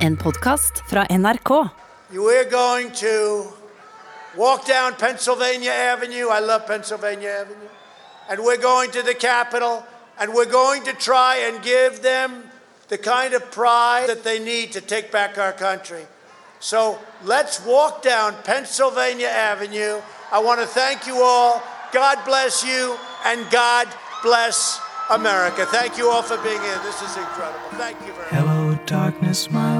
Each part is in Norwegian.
En podkast fra NRK. We're going to walk down Pennsylvania Avenue. I love Pennsylvania Avenue. And we're going to the Capitol, and we're going to try and give them the kind of pride that they need to take back our country. So let's walk down Pennsylvania Avenue. I want to thank you all. God bless you, and God bless America. Thank you all for being here. This is incredible. Thank you very much. Hello, darkness, my old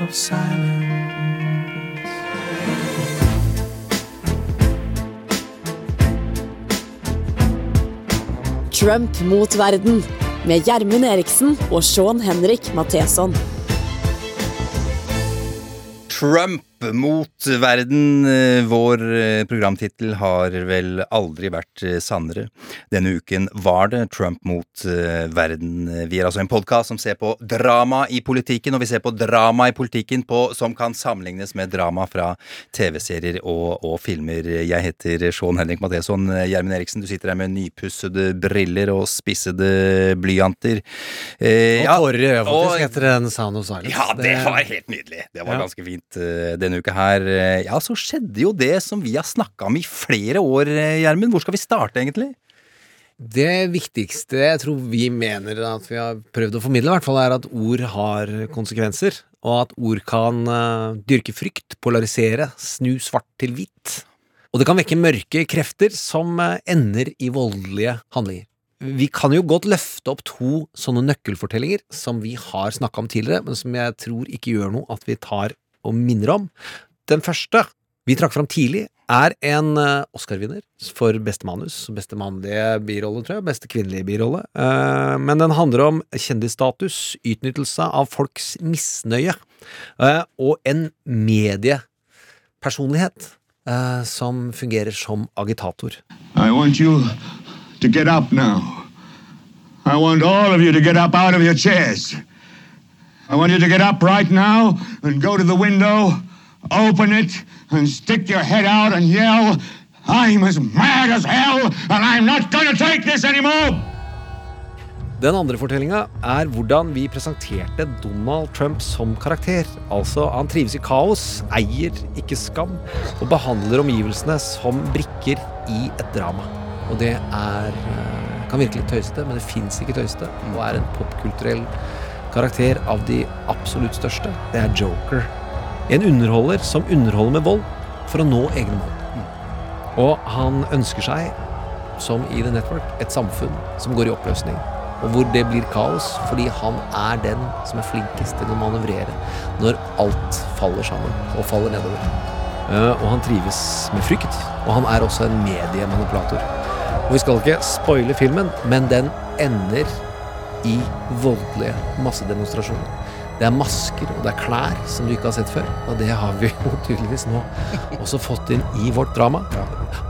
of silence. Trump mot verden med Gjermund Eriksen og Sean Henrik Matheson. Trump mot verden. Eh, Vår eh, programtittel har vel aldri vært eh, sannere. Denne uken var det Trump mot verden. Vi er altså en podkast som ser på drama i politikken, og vi ser på drama i politikken på, som kan sammenlignes med drama fra TV-serier og, og filmer. Jeg heter Sean Henrik Matheson. Gjermund Eriksen, du sitter her med nypussede briller og spissede blyanter. Eh, Og tårer i øyet, faktisk, etter en Sound of Silence. ja, det var helt nydelig. Det var Ja. ganske fint eh, denne uka her. Eh, Ja, så skjedde jo det som vi har snakka om i flere år, eh, Gjermund. Hvor skal vi starte, egentlig? Det viktigste jeg tror vi mener at vi har prøvd å formidle, i hvert fall, er at ord har konsekvenser. Og at ord kan eh, dyrke frykt, polarisere, snu svart til hvitt. Og det kan vekke mørke krefter som ender i voldelige handlinger. Vi kan jo godt løfte opp to sånne nøkkelfortellinger som vi har snakka om tidligere, men som jeg tror ikke gjør noe at vi tar og minner om. Den første vi trakk fram tidlig, er en eh, Oscar-vinner for beste manus. Beste mannlige birolle, tror jeg. Beste kvinnelige birolle. Eh, men den handler om kjendisstatus, utnyttelse av folks misnøye, eh, og en mediepersonlighet som fungerer som agitator. I want you to get up now. I want all of you to get up out of your chairs. I want you to get up right now and go to the window, open it, and stick your head out and yell, I'm as mad as hell, and I'm not gonna take this anymore! Den andre fortellinga er hvordan vi presenterte Donald Trump som karakter. Altså, han trives i kaos, eier ikke skam, og behandler omgivelsene som brikker i et drama. Og det er eh, kan virkelig tøyste, men det fins ikke tøyste, og er en popkulturell karakter av de absolutt største. Det er Joker. En underholder som underholder med vold for å nå egne mål. Og han ønsker seg, som i The Network, et samfunn som går i oppløsning. Og hvor det blir kaos, fordi han er den som er flinkest til å manøvrere når alt faller sammen og faller nedover. Eh, og han trives med frykt, og han er også en mediemanipulator. Og vi skal ikke spoile filmen, men den ender i voldelige massedemonstrasjoner. Det er masker og det er klær som du ikke har sett før, og det har vi jo tydeligvis nå også fått inn i vårt drama.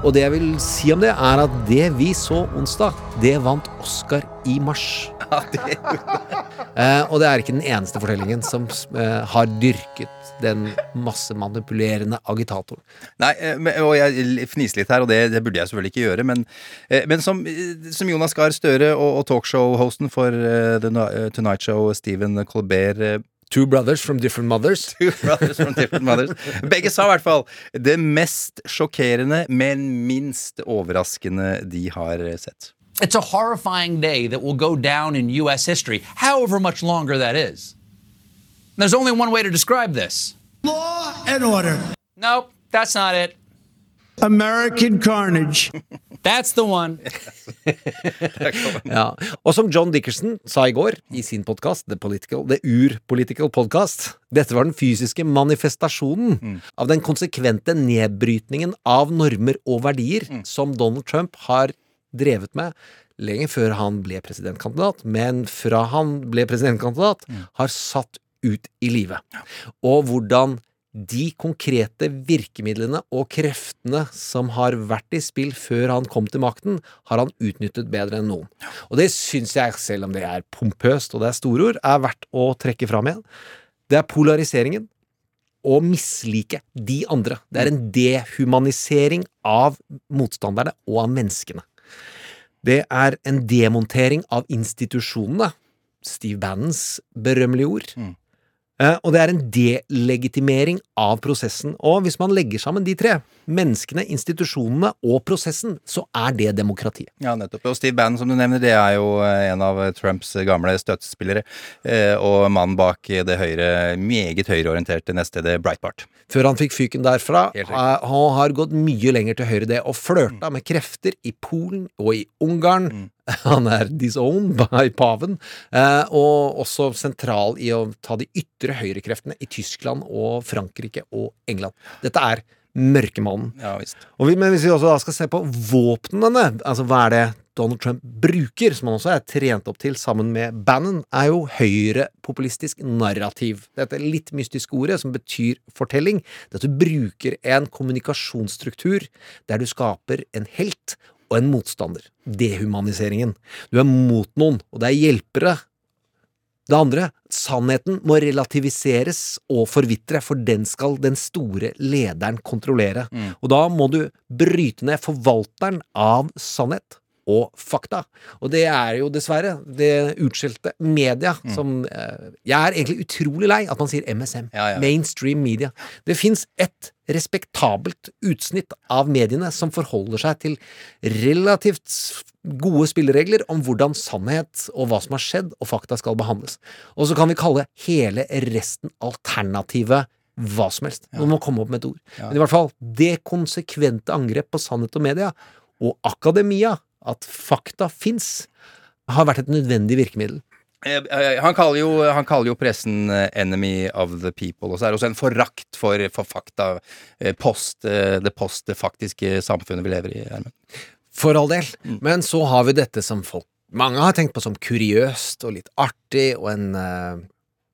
Og det jeg vil si om det, er at det vi så onsdag, det vant Oscar i mars. Eh, og det er ikke den eneste fortellingen som eh, har dyrket den massemanipulerende agitatoren. Nei, eh, og jeg fniser litt her, og det, det burde jeg selvfølgelig ikke gjøre, men, eh, men som, eh, som Jonas Gahr Støre og, og talkshow-hosten for uh, The Tonight Show, Stephen Colbert Two brothers from different mothers. Two brothers from different mothers. Begge sa i hvert fall det mest sjokkerende, men minst overraskende de har sett. It's a horrifying day that will go down in U.S. history, however much longer that is. There's only one way to describe this. Law and order. Nope, that's not it. American carnage. That's the one. Ja. Og som John Dickerson sa i går i sin podkast, The, Political- The Ur-Political Podcast, dette var den fysiske manifestasjonen av den konsekvente nedbrytningen av normer og verdier som Donald Trump har drevet med lenge før han ble presidentkandidat, men fra han ble presidentkandidat, har satt ut i livet. Og hvordan de konkrete virkemidlene og kreftene som har vært i spill før han kom til makten, har han utnyttet bedre enn noen. Og det syns jeg, selv om det er pompøst og det er store ord, er verdt å trekke fram igjen. Det er polariseringen og mislike de andre. Det er en dehumanisering av motstanderne og av menneskene. Det er en demontering av institusjonene. Steve Bannons berømmelige ord. Eh, og det er en delegitimering av prosessen. Og hvis man legger sammen de tre, menneskene, institusjonene og prosessen, så er det demokratiet. Ja, nettopp. Og Steve Bannon, som du nevner, det er jo eh, en av Trumps gamle støttespillere. eh, Og mannen bak det høyre, meget høyreorienterte nettstedet Breitbart. Før han fikk fyken derfra, eh, han har gått mye lenger til høyre det, og flørta med krefter i Polen og i Ungarn. Han er disowned by paven, eh, og også sentral i å ta de ytre høyrekreftene i Tyskland og Frankrike og England. Dette er mørkemannen. Ja vi, men hvis vi også skal se på våpnene, altså hva er det Donald Trump bruker, som han også er trent opp til sammen med Bannon, er jo høyrepopulistisk narrativ. Dette litt mystiske ordet som betyr fortelling. Det at du bruker en kommunikasjonsstruktur der du skaper en helt og en motstander. Dehumaniseringen. Du er mot noen, og det er hjelpere det andre, sannheten må relativiseres og forvitre, for den skal den store lederen kontrollere. Og da må du bryte ned forvalteren av sannhet og fakta. Og det er jo dessverre det utskjelte media som eh, Jeg er egentlig utrolig lei at man sier MSM. Ja, ja. Mainstream media. Det fins ett respektabelt utsnitt av mediene som forholder seg til relativt gode spilleregler om hvordan sannhet og hva som har skjedd, og fakta skal behandles. Og så kan vi kalle hele resten alternative hva som helst. Noen må komme opp med et ord. Men i hvert fall, det konsekvente angrep på sannhet og media, og akademia, at fakta fins, har vært et nødvendig virkemiddel. Eh, eh, Han kaller, jo, han kaller jo pressen eh, 'enemy of the people', og så er det også en forakt for, for fakta, post, det det postfaktiske samfunnet vi lever i. Herman. For all del. Men så har vi dette som folk mange har tenkt på som kuriøst og litt artig, og, en,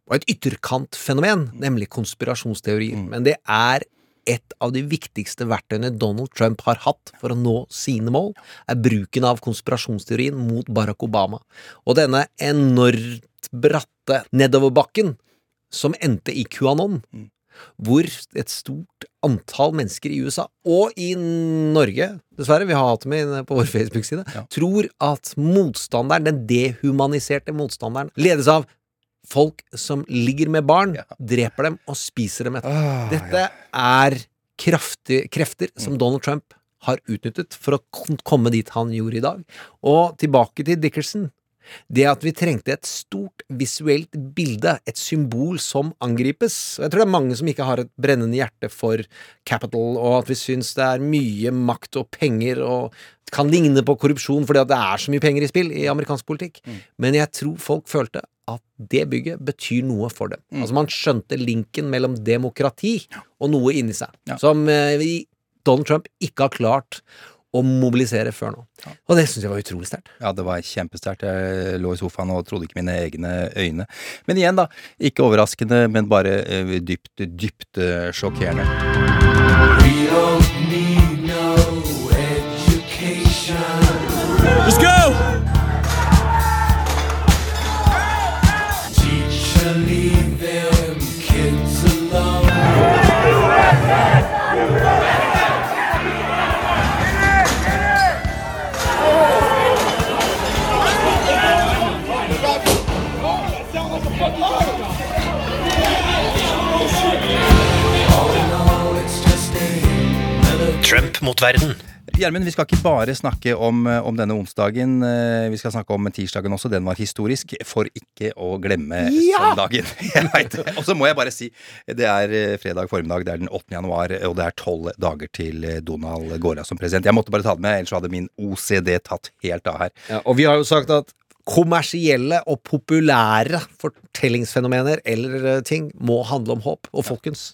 og et ytterkantfenomen, nemlig konspirasjonsteorier. Men det er et av de viktigste verktøyene Donald Trump har hatt for å nå sine mål, er bruken av konspirasjonsteorien mot Barack Obama. Og denne enormt bratte nedoverbakken som endte i QAnon, hvor et stort antall mennesker i USA, og i Norge, dessverre, vi har hatt det med på vår Facebook-side, tror at motstanderen, den dehumaniserte motstanderen, ledes av folk som ligger med barn, dreper dem og spiser dem etter. Dette er kraftige krefter som Donald Trump har utnyttet for å komme dit han gjorde i dag. Og tilbake til Dickerson. Det at vi trengte et stort visuelt bilde, et symbol som angripes. Jeg tror det er mange som ikke har et brennende hjerte for Capital, og at vi syns det er mye makt og penger og kan ligne på korrupsjon fordi at det er så mye penger i spill i amerikansk politikk. Men jeg tror folk følte at det bygget betyr noe for dem. Altså Man skjønte linken mellom demokrati og noe inni seg, som eh, vi, Donald Trump ikke har klart å mobilisere før nå. Og det syns jeg var utrolig sterkt. Ja, det var kjempesterkt. Jeg lå i sofaen og trodde ikke mine egne øyne. Men igjen, da. Ikke overraskende, men bare eh, dypt, dypt eh, sjokkerende. We don't need no education. Let's go! Mot verden. Gjermund, vi skal ikke bare snakke om, eh, om denne onsdagen. eh, Vi skal snakke om tirsdagen også. Den var historisk, for ikke å glemme søndagen. Jeg vet det. Og så må jeg bare si, det er eh, fredag formiddag, det er den 8. januar, og det er tolv dager til Donald går av som president. Jeg måtte bare ta det med, ellers hadde min OCD tatt helt av her. Ja, og vi har jo sagt at kommersielle og populære fortellingsfenomener eller ting må handle om håp. Og folkens,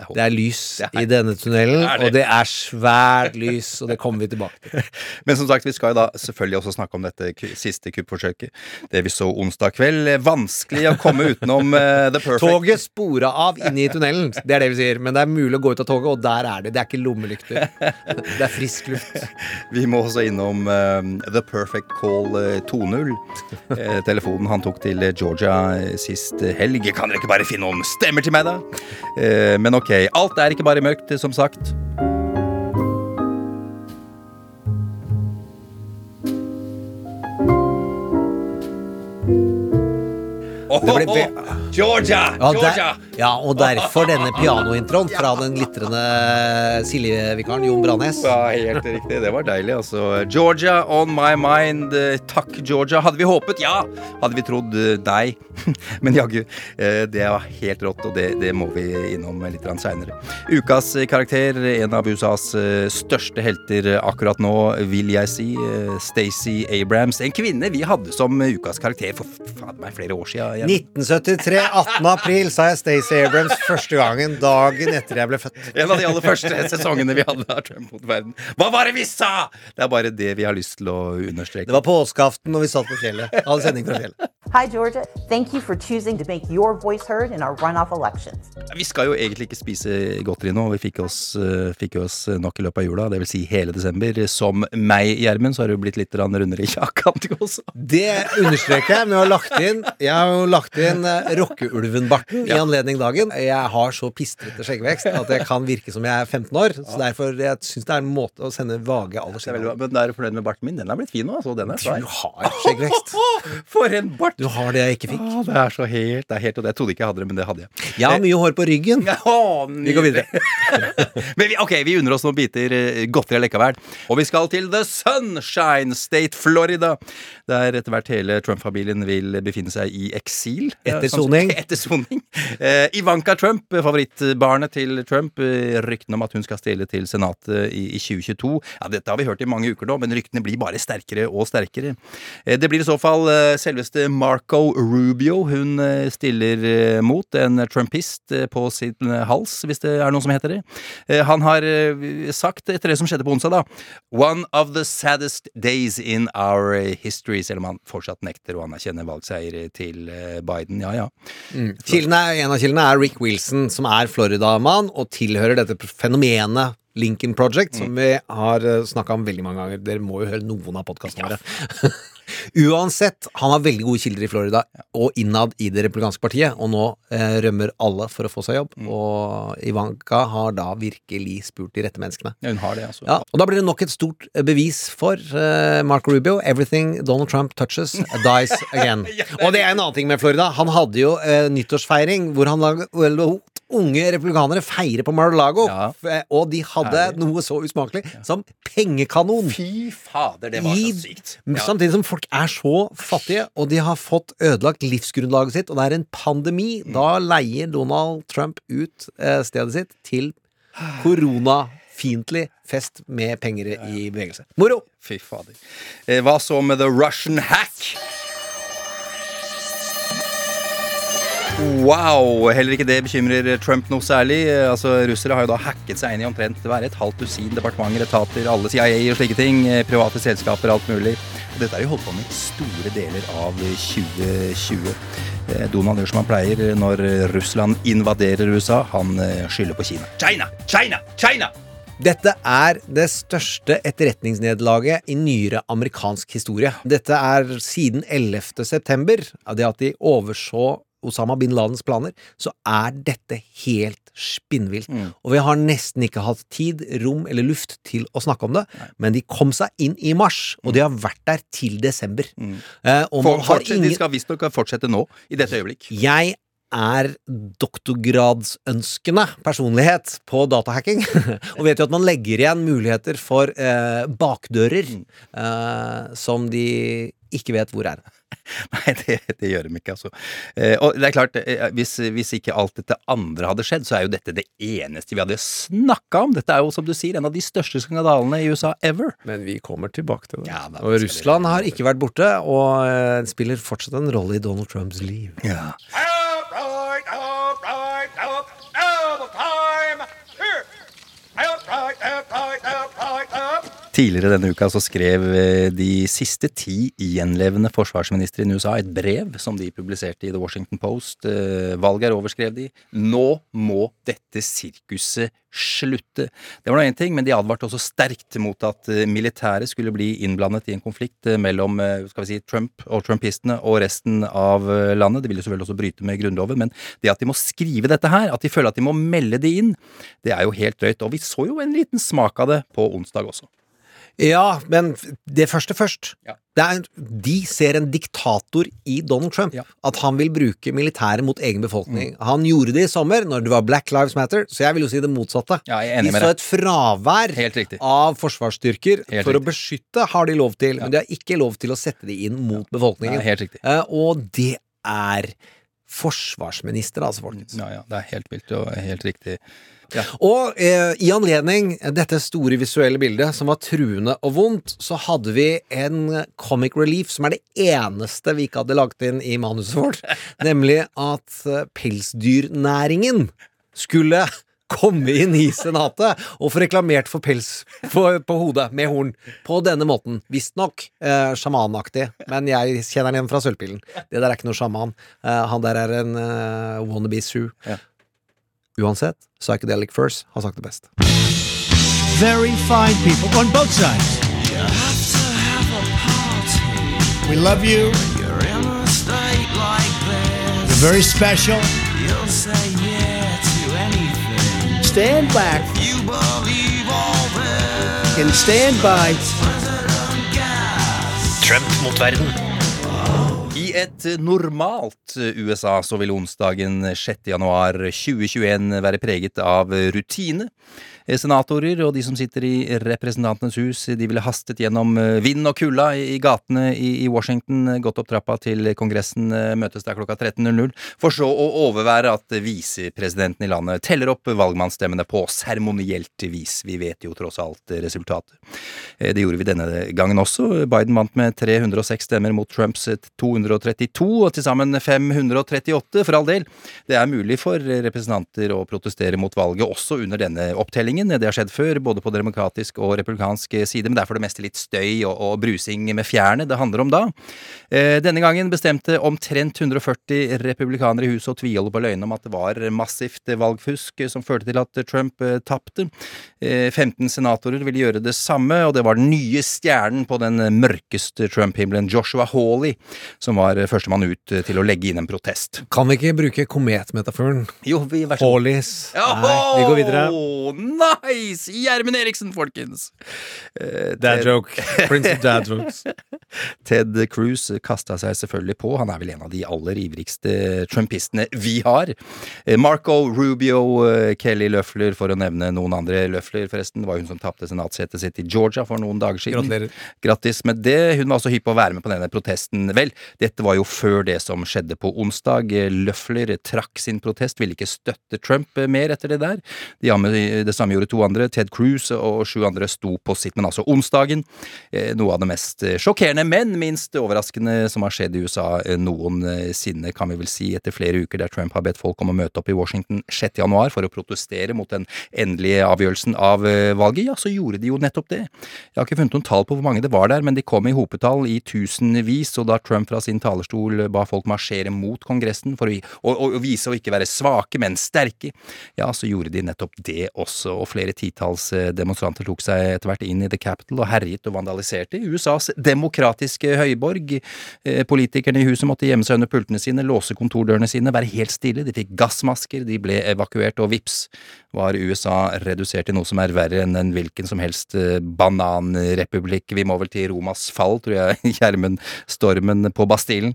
Det er. Det er lys Det er- i denne tunnelen, Det og det er svært lys, og det kommer vi tilbake til. Men som sagt, vi skal jo da selvfølgelig også snakke om dette siste kuppforsøket. Det vi så onsdag kveld. Vanskelig å komme utenom uh, The Perfect. Toget spora av inne i tunnelen, det er det vi sier. Men det er mulig å gå ut av toget, og der er det. Det er ikke lommelykter. Det er frisk luft. Vi må også innom uh, The Perfect Call eh, 2.0. Uh, telefonen han tok til Georgia eh, sist helg. Kan dere ikke bare finne noen stemmer til meg, da? Eh, men ok, alt er ikke bare mørkt, som sagt. Ve- Georgia! Georgia! Ja, og derfor denne pianointroen fra den glitrende Silje-vikaren Jon Branes. Ja, helt riktig. Det var deilig, altså. Georgia on my mind. Eh, Takk, Georgia. Hadde vi håpet? Ja. Hadde vi trodd? deg. Nei. Men jaggu. eh, Det var helt rått, og det, det må vi innom litt seinere. Ukas eh, karakter, en av USAs eh, største helter akkurat nå, vil jeg si. eh, Stacey Abrams. En kvinne vi hadde som ukas karakter for fader meg flere år siden. 1973, 18. april, sa jeg Stacey Abrams første gangen. Dagen etter jeg ble født. En av de aller første sesongene vi hadde av Trump mot verden. Hva var det vi sa?! Det er bare det vi har lyst til å understreke. Det var påskeaften, og vi satt på fjellet. Hadde sending fra fjellet. Hi, Georgia. Thank you for choosing to make your voice heard in our runoff elections. Vi skal jo egentlig ikke spise godteri nå. Vi fikk oss, eh, fikk oss nok i løpet av jula, dvs. Si hele desember. Som meg, Gjermund, så har du blitt litt rundere i kjakan også. Det understreker jeg med å ha lagt inn Jeg har jo lagt inn eh, rockeulven-barten i anledning dagen. Jeg har så pistrete skjeggvekst at jeg kan virke som jeg er 15 år. Så derfor jeg syns det er en måte å sende vage er bra. alderssignaler Men er du fornøyd med barten min? Den har blitt fin nå, altså. Den er svær. Du har skjeggvekst. For en bart! Du har det jeg ikke fikk. Å, det er så helt Det er helt og det. Jeg trodde ikke jeg hadde det, men det hadde jeg. Jeg har mye hår på ryggen. Å, Vi går videre. Men vi, ok, vi unner oss noen biter eh, godteri likevel. Og vi skal til The Sunshine State, Florida. Der etter hvert hele Trump-familien vil befinne seg i eksil. Etter sånn- soning. Etter soning. Eh, Ivanka Trump, favorittbarnet til Trump. eh, Ryktene om at hun skal stille til Senatet i, i 2022. Ja, Dette har vi hørt i mange uker nå, men ryktene blir bare sterkere og sterkere. Eh, det blir i så fall eh, selveste Marco Rubio hun eh, stiller eh, mot. En trumpist eh, på sin hals, hvis det er noen som heter det. Han har sagt, etter det som skjedde på onsdag, da One of the saddest days in our history, selv om han fortsatt nekter å anerkjenne valgseier til Biden. Ja, ja. Mm. Kildene, en av kildene er Rick Wilson, som er Florida-mann og tilhører dette fenomenet Lincoln Project, som vi har snakka om veldig mange ganger. Dere må jo høre noen av podkastene våre. Uansett, han har veldig gode kilder i Florida og innad i det republikanske partiet, og nå eh, rømmer alle for å få seg jobb. Og Ivanka har da virkelig spurt de rette menneskene. Ja, hun har det, altså. Ja, og da blir det nok et stort eh, bevis for eh, Marco Rubio. Everything Donald Trump touches dies again. Og det er en annen ting med Florida. Han hadde jo eh, nyttårsfeiring hvor han lagde well, unge republikanere feire på Mar-a-Lago. Ja. Eh, Og de hadde Herlig. noe så usmakelig som pengekanon. Fy fader, det var I- så sykt. Ja. Samtidig som folk er så fattige, og de har fått ødelagt livsgrunnlaget sitt, og det er en pandemi, Mm. da leier Donald Trump ut eh, stedet sitt til koronafiendtlig fest med penger i bevegelse. Moro! Fy fader. Eh, Hva så med The Russian Hack? Wow! Heller ikke det bekymrer Trump noe særlig. Eh, Altså, Russere har jo da hacket seg inn i omtrent hver et halvt dusin departementer, etater, alle CIA og slike ting. Private selskaper, alt mulig. Og dette har de holdt på med store deler av 2020. Eh, Donald gjør som han pleier når Russland invaderer USA. Han eh, skylder på Kina. China! China! China! Dette er det største etterretningsnederlaget i nyere amerikansk historie. Dette er siden 11. september. Av det at de overså Osama bin Ladens planer, så er dette helt spinnvilt. Og vi har nesten ikke hatt tid, rom eller luft til å snakke om det, men de kom seg inn i mars, og de har vært der til desember. Eh, og For, har fortsett, ingen De skal visstnok fortsette nå, i dette øyeblikk. jeg er doktorgradsønskende personlighet på datahacking. og vet jo at man legger igjen muligheter for eh, bakdører eh, som de ikke vet hvor er. Nei, det, det gjør de ikke, altså. Eh, og det er klart, eh, hvis, hvis ikke alt dette andre hadde skjedd, så er jo dette det eneste vi hadde snakka om. Dette er jo, som du sier, en av de største skandalene i USA ever. Men vi kommer tilbake til det. Ja, da og Russland har ikke vært borte, og eh, spiller fortsatt en rolle i Donald Trumps liv. Ja. Tidligere denne uka så skrev eh, de siste ti gjenlevende forsvarsministrene i USA et brev som de publiserte i The Washington Post. Eh, Valget er over, de. Nå må dette sirkuset slutte. Det var nå én ting, men de advarte også sterkt mot at eh, militæret skulle bli innblandet i en konflikt mellom skal vi si, Trump og trumpistene og resten av landet. Det vil jo selvfølgelig også bryte med Grunnloven, men det at de må skrive dette her, at de føler at de må melde det inn, det er jo helt drøyt. Og vi så jo en liten smak av det på onsdag også. Ja, men det første først. Ja. Det er, de ser en diktator i Donald Trump. Ja. Mm. At han vil bruke militæret mot egen befolkning. Han gjorde det i sommer, når det var Black Lives Matter, så jeg vil jo si det motsatte. Ja, de så et fravær av forsvarsstyrker Helt for å beskytte, har de lov til, men de har ikke lov til å sette det inn mot befolkningen. Riktig. Eh, og det er forsvarsminister, altså, folkens. Ja, ja, det er helt vilt og helt riktig. Ja. Og eh, i anledning dette store visuelle bildet, som var truende og vondt, så hadde vi en comic relief, som er det eneste vi ikke hadde lagt inn i manuset vårt, nemlig at eh, pelsdyrnæringen skulle komme inn i Senatet og få reklamert for pels på, på hodet med horn på denne måten. Visstnok eh, sjamanaktig, men jeg kjenner den igjen fra Sølvpillen. Det der er ikke noe sjaman. Eh, han der er en eh, wannabe Sue. Ja. Uansett, Psychedelic First har sagt det best. Very fine people on both sides. We love you. You're very special. Stand back and stand by. Trump mot verden. Et normalt USA så vil onsdagen 6. januar 2021 være preget av rutine. Senatorer og de som sitter i Representantenes hus, de ville hastet gjennom vind og kulda i gatene i Washington, gått opp trappa til Kongressen møtes der klokka 13.00, for så å overvære at visepresidenten i landet teller opp valgmannsstemmene på seremonielt vis. Vi vet jo tross alt resultatet. Det gjorde vi denne gangen også. Biden vant med 306 stemmer mot Trumps 232, og til sammen 538, for all del. Det er mulig for representanter å protestere mot valget også under denne opptellingen. Det har skjedd før, både på demokratisk og republikansk side, men det er for det meste litt støy og, og brusing med fjærene det handler om da. Eh, denne gangen bestemte omtrent 140 republikanere i huset å tviholde på løgnen om at det var massivt valgfusk som førte til at Trump eh, tapte. Eh, 15 senatorer ville gjøre det samme, og det var den nye stjernen på den mørkeste Trump-himmelen, Joshua Hawley, som var førstemann ut eh, til å legge inn en protest. Kan vi ikke bruke kometmetaforen? Jo, vi vær så god. Nei, vi går videre. Nice! Gjermund Eriksen, folkens! Eh, Dad joke. Prince of dad jokes. Ted Cruz kasta seg selvfølgelig på. Han er vel en av de aller ivrigste trumpistene vi har. Eh, Marco Rubio, eh, Kelly Løfler, for å nevne noen andre. Løfler, forresten, det var hun som tapte senatssetet sitt i Georgia for noen dager siden. Gratulerer. Grattis med det. Hun var også hypp på å være med på denne protesten. Vel, dette var jo før det som skjedde på onsdag. Løfler trakk sin protest, ville ikke støtte Trump mer etter det der. De det samme gjorde to andre. Ted Cruz og sju andre sto på sitt, men altså onsdagen. eh, Noe av det mest sjokkerende, men minst overraskende som har skjedd i USA eh, noensinne, kan vi vel si, etter flere uker der Trump har bedt folk om å møte opp i Washington 6. januar for å protestere mot den endelige avgjørelsen av eh, valget, ja, så gjorde de jo nettopp det. Jeg har ikke funnet noen tall på hvor mange det var der, men de kom i hopetall i tusenvis, og da Trump fra sin talerstol ba folk marsjere mot Kongressen for å, å, å, vise å ikke være svake, men sterke, ja, så gjorde de nettopp det også, og flere titalls eh, demonstranter tok seg etter hvert inn i The Capitol og herjet og vandaliserte USAs demokratiske høyborg. Eh, Politikerne i huset måtte gjemme seg under pultene sine, låse kontordørene sine, være helt stille, de fikk gassmasker, de ble evakuert, og vips var USA redusert til noe som er verre enn en hvilken som helst eh, bananrepublikk. Vi må vel til Romas fall, tror jeg, Gjermundstormen på Bastillen.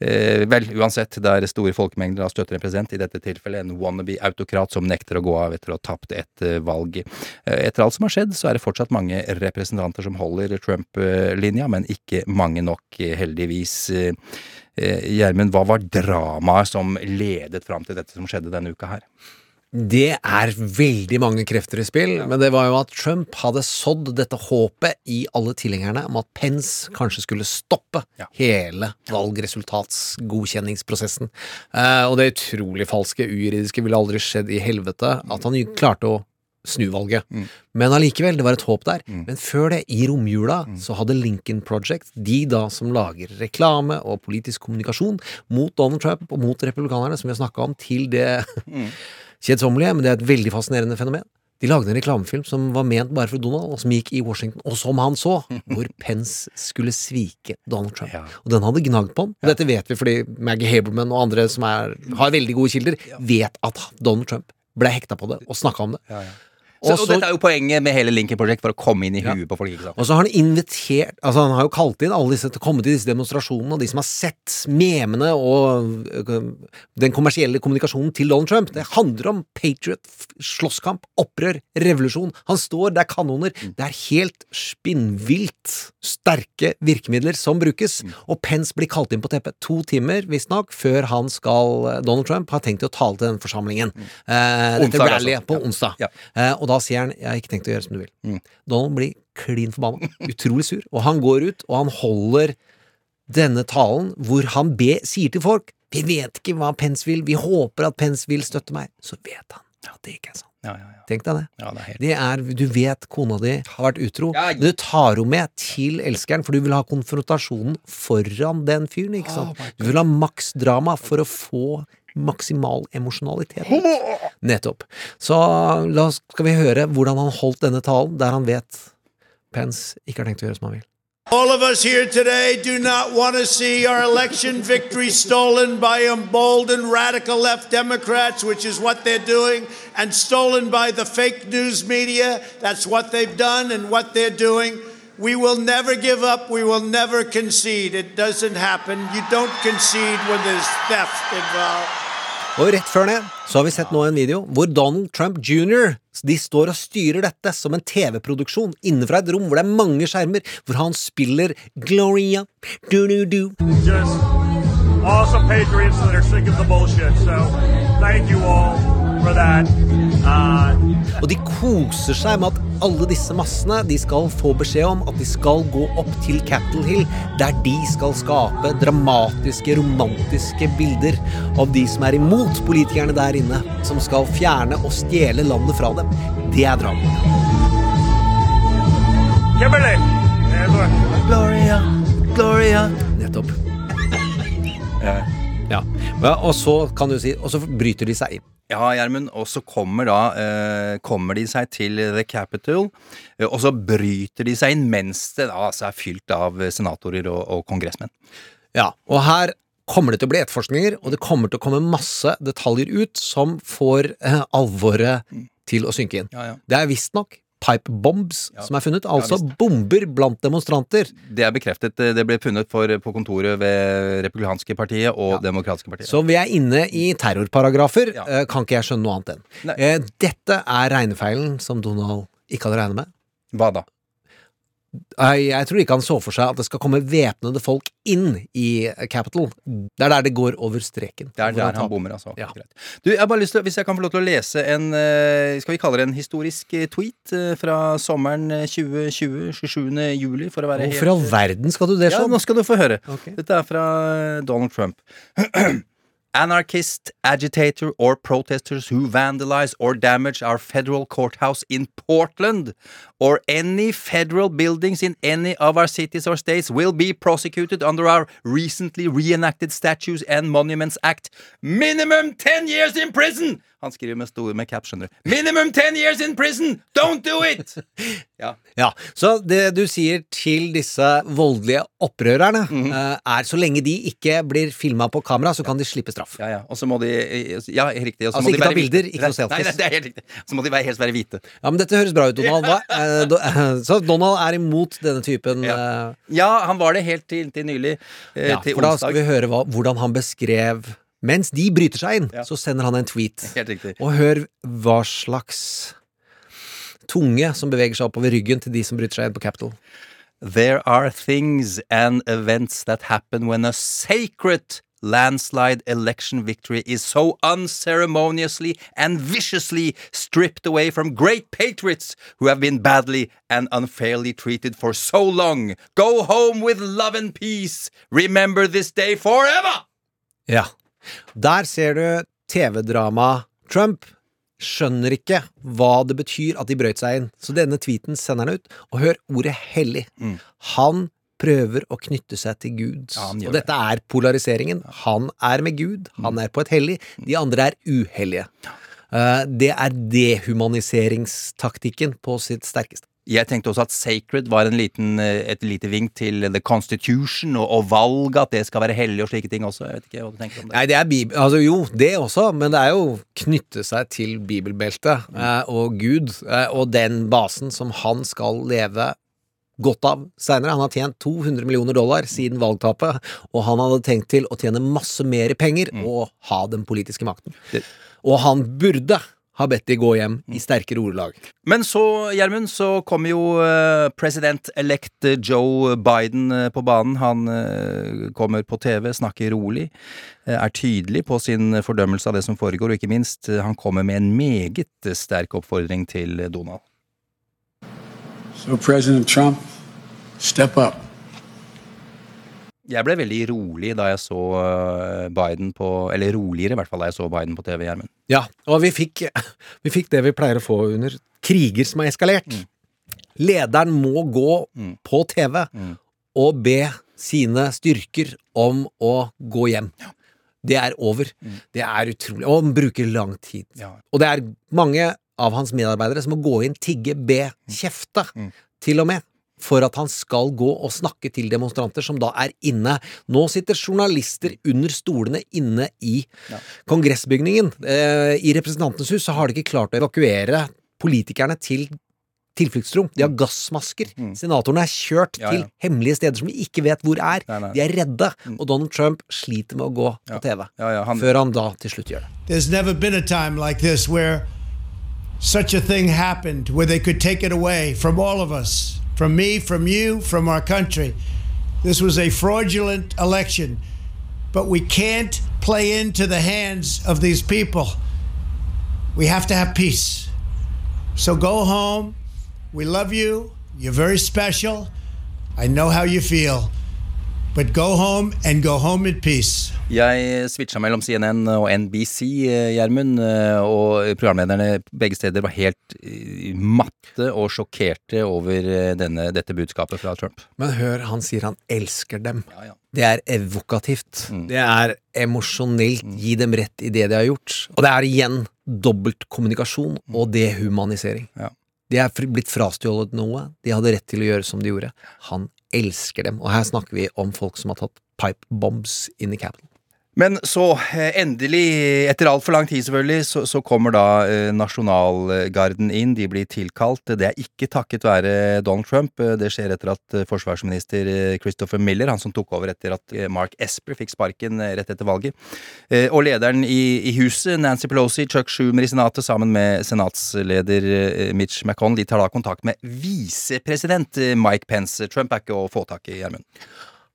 Eh, vel, uansett, det er store folkemengder av støtter en president, i dette tilfellet en wannabe-autokrat som nekter å gå av etter å ha tapt et eh, valg. Eh, etter alt som har skjedd, så er det fortsatt mange representanter som holder Trump-linja, men ikke mange nok, eh, heldigvis. Gjermund, hva var dramaet som ledet fram til dette som skjedde denne uka her? Det er veldig mange krefter i spill, men det var jo at Trump hadde sådd dette håpet i alle tilhengerne om at Pence kanskje skulle stoppe hele valgresultatsgodkjenningsprosessen. Eh, og det utrolig falske, ujuridiske ville aldri skjedd i helvete at han klarte å snu valget. Men allikevel, det var et håp der. Men før det, i romjula, så hadde Lincoln Project, de da som lager reklame og politisk kommunikasjon mot Donald Trump og mot republikanerne, som vi har snakka om, til det kjedsommelige, men det er et veldig fascinerende fenomen. De lagde en reklamefilm som var ment bare for Donald, og som gikk i Washington, og som han så, hvor Pence skulle svike Donald Trump. Og den hadde gnagd på han. Og dette vet vi fordi Maggie Haberman og andre som er, har veldig gode kilder, vet at Donald Trump ble hekta på det og snakka om det. Så, Og dette er jo poenget med hele Lincoln Project, for å komme inn i huet på folk. Og så har han invitert Altså han har jo kalt inn alle disse til å komme til disse demonstrasjonene, og de som har sett memene og øh, den kommersielle kommunikasjonen til Donald Trump. Det handler om patriot, slåsskamp, opprør, revolusjon. Han står, det er kanoner. Det er helt spinnvilt sterke virkemidler som brukes. Og Pence blir kalt inn på teppet to timer, visstnok, før han skal Donald Trump har tenkt å tale til den forsamlingen. Eh, dette Onsdag, altså. på Ja. onsdag. Ja. Eh, og da sier han 'jeg har ikke tenkt å gjøre som du vil'. Donald blir klin forbanna, utrolig sur, og han går ut og han holder denne talen hvor han be, sier til folk 'Vi vet ikke hva Pence vil, vi håper at Pence vil støtte meg'. Så vet han at det ikke er sant. Ja, ja, ja. Tenk deg det. Ja, det er. Det er, Du vet kona di har vært utro, men du tar henne med til elskeren, for du vil ha konfrontasjonen foran den fyren. ikke sant? Du vil ha maks drama for å få maksimal emosjonalitet. Nettopp. Så la oss, skal vi høre hvordan han holdt denne talen, der han vet Pence ikke har tenkt å gjøre som han vil. All of us here today do not want to see our election victory stolen by emboldened radical left Democrats, which is what they're doing, and stolen by the fake news media. That's what they've done and what they're doing. We will never give up. We will never concede. It doesn't happen. You don't concede when there's theft involved. Og rett før det så har vi sett nå en video hvor Donald Trump jr. De står og styrer dette som en TV-produksjon innenfra et rom hvor det er mange skjermer, hvor han spiller Gloria do-do-do. just awesome patriots that are sick of the bullshit. So thank you all Og de koser seg med at alle disse massene De skal få beskjed om at de skal gå opp til Capitol Hill, der de skal skape dramatiske, romantiske bilder av de som er imot politikerne der inne, som skal fjerne og stjele landet fra dem. Det er drama. Kimberly, eh. Gloria, Gloria. Nettopp. Ja. ja. Og så kan du si Og så bryter de seg inn. Ja, Gjermund. Og så kommer da eh, Kommer de seg til The Capitol, eh, og så bryter de seg inn mens det da altså er fylt av senatorer og, og kongressmenn. Ja, og her kommer det til å bli etterforskninger, og det kommer til å komme masse detaljer ut som får eh, alvoret til å synke inn. Ja, ja. Det er visstnok pipe bombs Ja. som er funnet, altså ja, bomber blant demonstranter. Det er bekreftet. eh, Det ble funnet for, på kontoret ved Republikanske partiet og Demokratiske partiet. Så vi er inne i terrorparagrafer, Ja. eh, kan ikke jeg skjønne noe annet enn. Nei. Eh, dette er regnefeilen som Donald ikke hadde regnet med. Hva da? Jeg, tror ikke han så for seg at det skal komme væpnede folk inn i Capitol. Det er der det går over streken. Det er der han bommer, altså. Ja. Du, jeg har bare lyst til, Hvis jeg kan få lov til å lese en eh, Skal vi kalle det en historisk eh, tweet eh, fra sommeren eh, 2020, 27. juli, for å være Hvorfor i all verden skal du det sånn? Ja, nå skal du få høre. Okay. Dette er fra Donald Trump. Anarchist, agitator, or protesters who vandalize or damage our federal courthouse in Portland or any federal buildings in any of our cities or states will be prosecuted under our recently reenacted Statues and Monuments Act. Minimum 10 years in prison! Han skriver med store med cap, skjønner du. Minimum ten years in prison! Don't do it! Ja. Ja, Så det du sier til disse voldelige opprørerne, mm -hmm. er så lenge de ikke blir filma på kamera, så kan de slippe straff. Ja, ja. Og så må de Ja, riktig. og Altså, må de ikke ta bilder, hvite. ikke noe Nei, selfies. Nei, det er helt riktig. Så må de være, helst være hvite. Ja, men dette høres bra ut, Donald. Hva? Eh, så Donald er imot denne typen Ja. eh, Ja, han var det helt til, til nylig. Eh, ja, til For da skal vi høre hva, hvordan han beskrev Mens de bryter seg inn, Ja. så sender han en tweet. Helt. Og hør hva slags tunge som beveger seg oppover ryggen til de som bryter seg inn på Capitol. There are things and events that happen when a sacred landslide election victory is so unceremoniously and viciously stripped away from great patriots who have been badly and unfairly treated for so long. Go home with love and peace. Remember this day forever! Ja. Der ser du TV-drama Trump skjønner ikke hva det betyr at de brøt seg inn. Så denne tweeten sender han ut. Og hør ordet hellig. Han prøver å knytte seg til Gud. Ja, og dette er polariseringen. Han er med Gud, han er på et hellig. De andre er uhellige. Eh, det er dehumaniseringstaktikken på sitt sterkeste. Jeg tenkte også at sacred var en liten, eh, et lite vink til the constitution og, og valg, at det skal være hellig og slike ting også. Jeg vet ikke hva du tenker om det. Nei, det er bib altså jo, det også, men det er jo knytte seg til bibelbeltet eh, og Gud eh, og den basen som han skal leve godt av seinere. Han har tjent 200 millioner dollar siden valgtapet, og han hadde tenkt til å tjene masse mer penger og ha den politiske makten. Og han burde ha bedt de gå hjem i sterkere ordelag. Men så, Gjermund, så kommer jo eh, president-elect Joe Biden eh, på banen. Han eh, kommer på TV, snakker rolig, eh, er tydelig på sin fordømmelse av det som foregår, og ikke minst, eh, han kommer med en meget sterk oppfordring til Donald. So, President Trump, step up. Jeg ble veldig rolig da jeg så eh, Biden på Eller roligere, i hvert fall, da jeg så Biden på TV, Gjermund. Ja, og vi fikk, vi fikk det vi pleier å få under kriger som har eskalert. Lederen må gå på TV og be sine styrker om å gå hjem. Det er over. Det er utrolig. Og han bruker lang tid. Og det er mange av hans medarbeidere som må gå inn, tigge, be, kjefte, til og med. For at han skal gå og snakke til demonstranter som da er inne. Nå sitter journalister under stolene inne i kongressbygningen. Eh, I Representantenes hus så har de ikke klart å evakuere politikerne til tilfluktsrom. De har gassmasker. Senatorene er kjørt Ja, ja. til hemmelige steder som vi ikke vet hvor er. Nei, nei. De er redde. Og Donald Trump sliter med å gå på TV. Ja, ja, han- Før han da til slutt gjør det. There's never been a time like this where such a thing happened, where they could take it away from all of us, from me, from you, from our country. This was a fraudulent election, but we can't play into the hands of these people. We have to have peace. So go home. We love you. You're very special. I know how you feel. But go home and go home in peace. Jeg switcha mellom CNN og NBC, Gjermund, og programlederne begge steder var helt eh, matte og sjokkerte over eh, denne, dette budskapet fra Trump. Men hør, han sier han elsker dem. Det er evokativt. Det er emosjonelt. Gi dem rett i det de har gjort. Og det er igjen dobbeltkommunikasjon og dehumanisering. De er blitt frastjålet noe. De hadde rett til å gjøre som de gjorde. Han elsker dem. Og her snakker vi om folk som har tatt pipe bombs inn i Capitol. Men så, eh, endelig, etter altfor lang tid selvfølgelig, så, så kommer da eh, nasjonalgarden inn. De blir tilkalt. Det er ikke takket være Donald Trump. Eh, Det skjer etter at forsvarsminister Christopher Miller, han som tok over etter at Mark Esper fikk sparken rett etter valget, og lederen i, i huset, Nancy Pelosi, Chuck Schumer i Senatet, sammen med senatsleder Mitch McConnell, de tar da kontakt med visepresident Mike Pence. Trump er ikke å få tak i, Gjermund.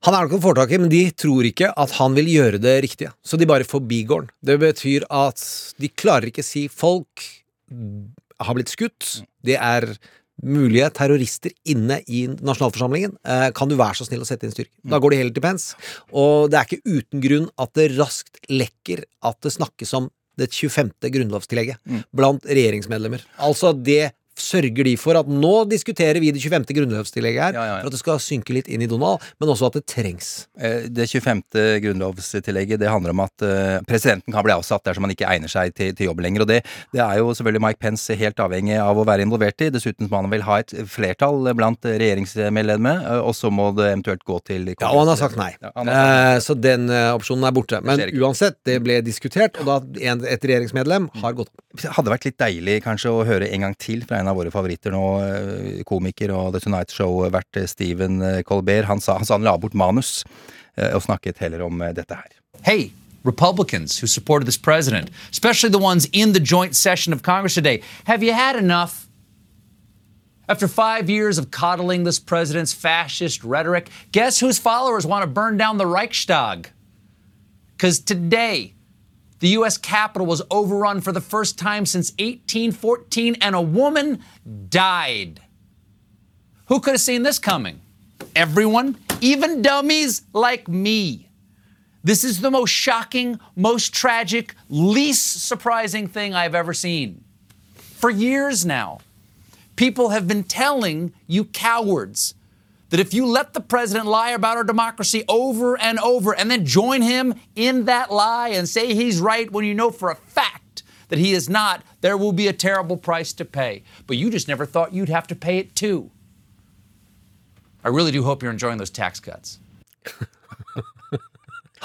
Han er nok å få tak i, men de tror ikke at han vil gjøre det riktige. Så de bare forbigården. Det betyr at de klarer ikke si folk har blitt skutt. Det er mulige terrorister inne i nasjonalforsamlingen. Eh, kan du være så snill å sette inn styrke? Da går de heller til Pence. Og det er ikke uten grunn at det raskt lekker at det snakkes om det 25. grunnlovstillegget blant regjeringsmedlemmer. Altså det sørger de for at nå diskuterer vi det 25. grunnlovstillegget her, Ja, ja, ja. for at det skal synke litt inn i Donald, men også at det trengs. Eh, Det 25. grunnlovstillegget det handler om at eh, presidenten kan bli avsatt dersom han ikke egner seg til, til jobb lenger. og det, det er jo selvfølgelig Mike Pence helt avhengig av å være involvert i. Dessuten må han vel ha et flertall blant regjeringsmedlemmene, eh, og så må det eventuelt gå til Ja, og han har sagt nei. Har sagt Eh, så den opsjonen er borte. Men uansett, det ble diskutert, og da et regjeringsmedlem har gått av. Hadde vært litt deilig kanskje å høre en gang til fra en av våre favoritter nå, eh, komiker og The Tonight Show-vert eh, eh, Colbert. Han sa han, han la bort manus og snakket heller om dette her. Hey, Republicans who supported this president, especially the ones in the joint session of Congress today, have you had enough? After five years of coddling this president's fascist rhetoric, guess whose followers want to burn down the Reichstag? Because today, the U.S. Capitol was overrun for the first time since 1814, and a woman died. Who could have seen this coming? Everyone, even dummies like me. This is the most shocking, most tragic, least surprising thing I've ever seen. For years now, people have been telling you cowards that if you let the president lie about our democracy over and over and then join him in that lie and say he's right when you know for a fact that he is not, there will be a terrible price to pay. But you just never thought you'd have to pay it too. I really do hope you're enjoying those tax cuts.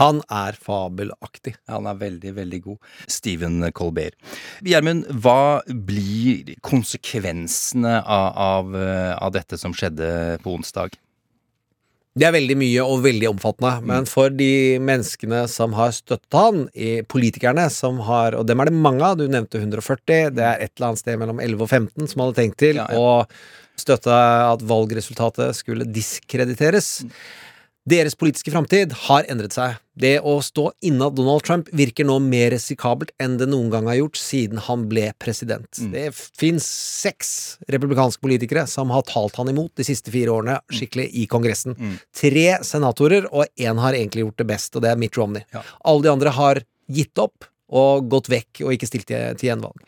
Han er fabelaktig. Han er veldig, veldig god. Stephen Colbert. Gjermund, hva blir konsekvensene av, av, eh, av dette som skjedde på onsdag? Det er veldig mye og veldig omfattende, men for de menneskene som har støttet han, politikerne som har, og dem er det mange av, du nevnte 140, det er et eller annet sted mellom 11 og 15 som hadde tenkt til Ja, ja. å støtte at valgresultatet skulle diskrediteres. Deres politiske framtid har endret seg. Det å stå innad Donald Trump virker nå mer risikabelt enn det noen gang har gjort siden han ble president. Det fins seks republikanske politikere som har talt han imot de siste fire årene skikkelig i Kongressen. Tre senatorer, og én har egentlig gjort det best, og det er Mitt Romney. Alle de andre har gitt opp og gått vekk og ikke stilt til, til gjenvalg.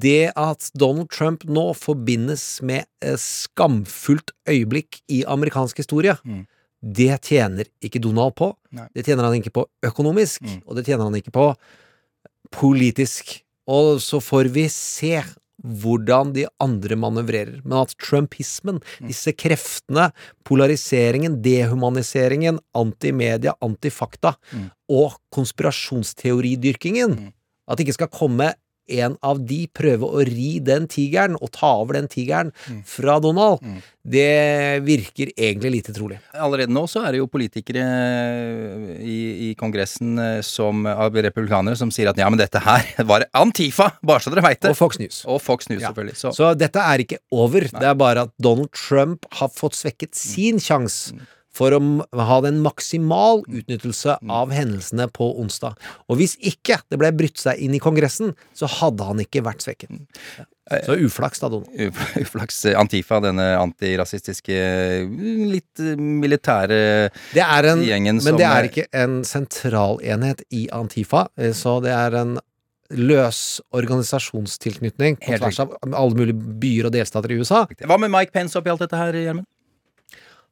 Det at Donald Trump nå forbindes med eh, skamfullt øyeblikk i amerikansk historie, det tjener ikke Donald på. Nei. Det tjener han ikke på økonomisk, og det tjener han ikke på politisk. Og så får vi se hvordan de andre manøvrerer. Men at trumpismen, disse kreftene, polariseringen, dehumaniseringen, antimedia, antifakta og konspirasjonsteoridyrkingen, at det ikke skal komme en av de prøve å ri den tigeren og ta over den tigeren fra Donald, det virker egentlig lite trolig. Allerede nå så er det jo politikere i, i Kongressen eh, som, av republikanere som sier at ja, men dette her var Antifa, bare så dere veit det. Og Fox News. Og Fox News, Ja. selvfølgelig. Så, Så dette er ikke over. Det er bare at Donald Trump har fått svekket sin sjanse for å ha en maksimal utnyttelse av hendelsene på onsdag. Og hvis ikke det ble brutt seg inn i Kongressen, så hadde han ikke vært svekket. Så uflaks, da, Donald. Uflaks Antifa, denne antirasistiske, litt eh, militære Det er en, gjengen men det er ikke en sentralenhet i Antifa, eh, så det er en løs organisasjonstilknytning på tvers av alle mulige byer og delstater i USA. Hva med Mike Pence oppi alt dette her, Gjermund?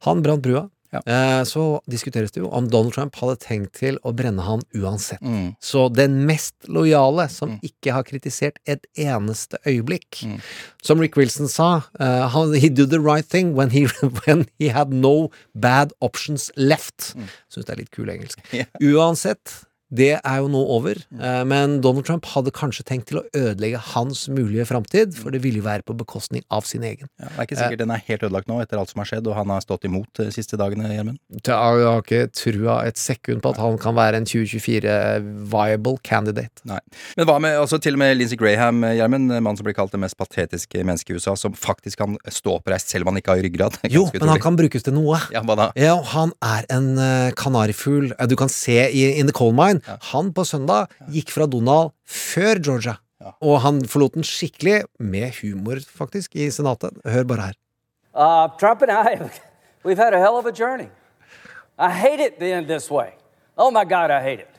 Han brant brua. Ja. Eh, så diskuteres det jo om Donald Trump hadde tenkt til å brenne han uansett. Mm. Så den mest lojale, som ikke har kritisert et eneste øyeblikk Mm. Som Rick Wilson sa, uh, he did the right thing when he, when he had no bad options left. Syns det er litt kul engelsk. Yeah. Uansett, det er jo nå over, eh, men Donald Trump hadde kanskje tenkt til å ødelegge hans mulige framtid, for det ville jo være på bekostning av sin egen. Ja, det er ikke sikkert den er helt ødelagt nå etter alt som har skjedd, og han har stått imot de siste dagene, Gjermund. Jeg har ikke trua et sekund på at han kan være en 2024 viable candidate. Nei. Men hva med altså, til og med Lindsey Graham, Gjermund, mannen som blir kalt det mest patetiske mennesket i USA, som faktisk kan stå oppreist selv om han ikke har ryggrad? Jo, men han kan brukes til noe. Ja, hva da? Ja, han er en kanarifugl. Eh, Du kan se i In the Coal Mine. Han på søndag gikk fra Donald før Georgia. Og han forlot den skikkelig, med humor faktisk, i Senatet. Hør bare her. Uh, Trump and I, we've had a hell of a journey. I hate it being this way. Oh my God, I hate it.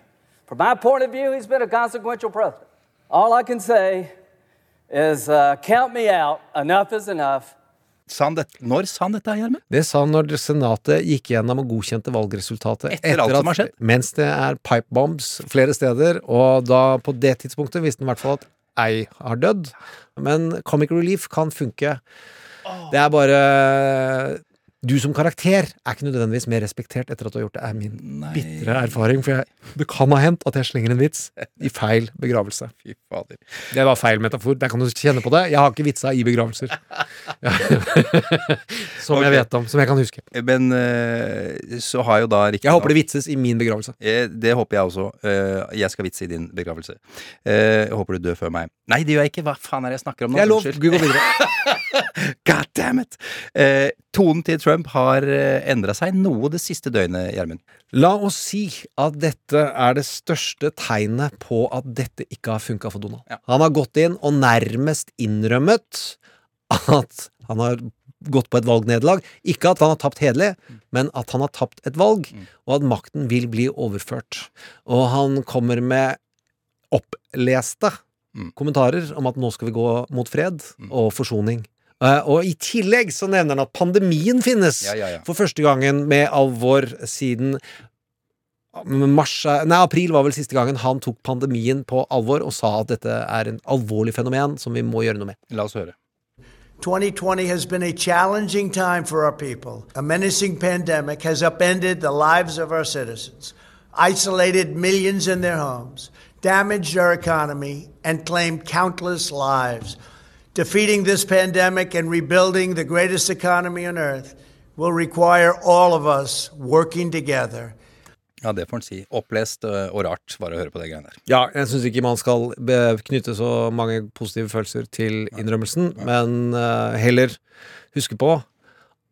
From my point of view, he's been a consequential president. All I can say is uh, count me out. Enough is enough. Sa han det, når sa han dette, Gjermund? Det sa han når Senatet gikk gjennom og godkjente valgresultatet. Etter alt som har skjedd? Mens det er pipe bombs flere steder, og da på det tidspunktet visste han i hvert fall at ei har dødd. Men comic relief kan funke. Det er bare Du som karakter er ikke nødvendigvis mer respektert etter at du har gjort det, er min bitre erfaring. For jeg, det kan ha hendt at jeg slenger en vits i feil begravelse. Fy fader. Det var feil metafor. Der kan du kjenne på det. Jeg har ikke vitsa i begravelser. Ja. som jeg vet om. Som jeg kan huske. Men eh, så har jo da riktig Jeg håper det vitses i min begravelse. Eh, Det håper jeg også. Eh, Jeg skal vitse i din begravelse. Jeg håper du dør før meg. Nei, det gjør jeg ikke. Hva faen er det jeg snakker om nå? Jeg lov. Gud, gå videre. God damn it! Tonen til Trump har eh, endra seg noe det siste døgnet, Gjermund. La oss si at dette er det største tegnet på at dette ikke har funka for Donald. Han har gått inn og nærmest innrømmet at han har gått på et valgnederlag. Ikke at han har tapt hederlig, men at han har tapt et valg, og at makten vil bli overført. Og han kommer med oppleste kommentarer om at nå skal vi gå mot fred og forsoning. Eh, og i tillegg så nevner han at pandemien finnes Ja, ja, ja. for første gangen med alvor siden mars Nei, april var vel siste gangen han tok pandemien på alvor og sa at dette er en alvorlig fenomen som vi må gjøre noe med. La oss høre. 2020 has been a challenging time for our people. A menacing pandemic has upended the lives of our citizens, isolated millions in their homes, damaged our economy, and claimed countless lives. Defeating this pandemic and rebuilding the greatest economy on earth will require all of us working together. Ja, det får en si. Opplest og rart bare å høre på det greiene der. Ja, jeg syns ikke man skal be- knytte så mange positive følelser til innrømmelsen, men eh, heller huske på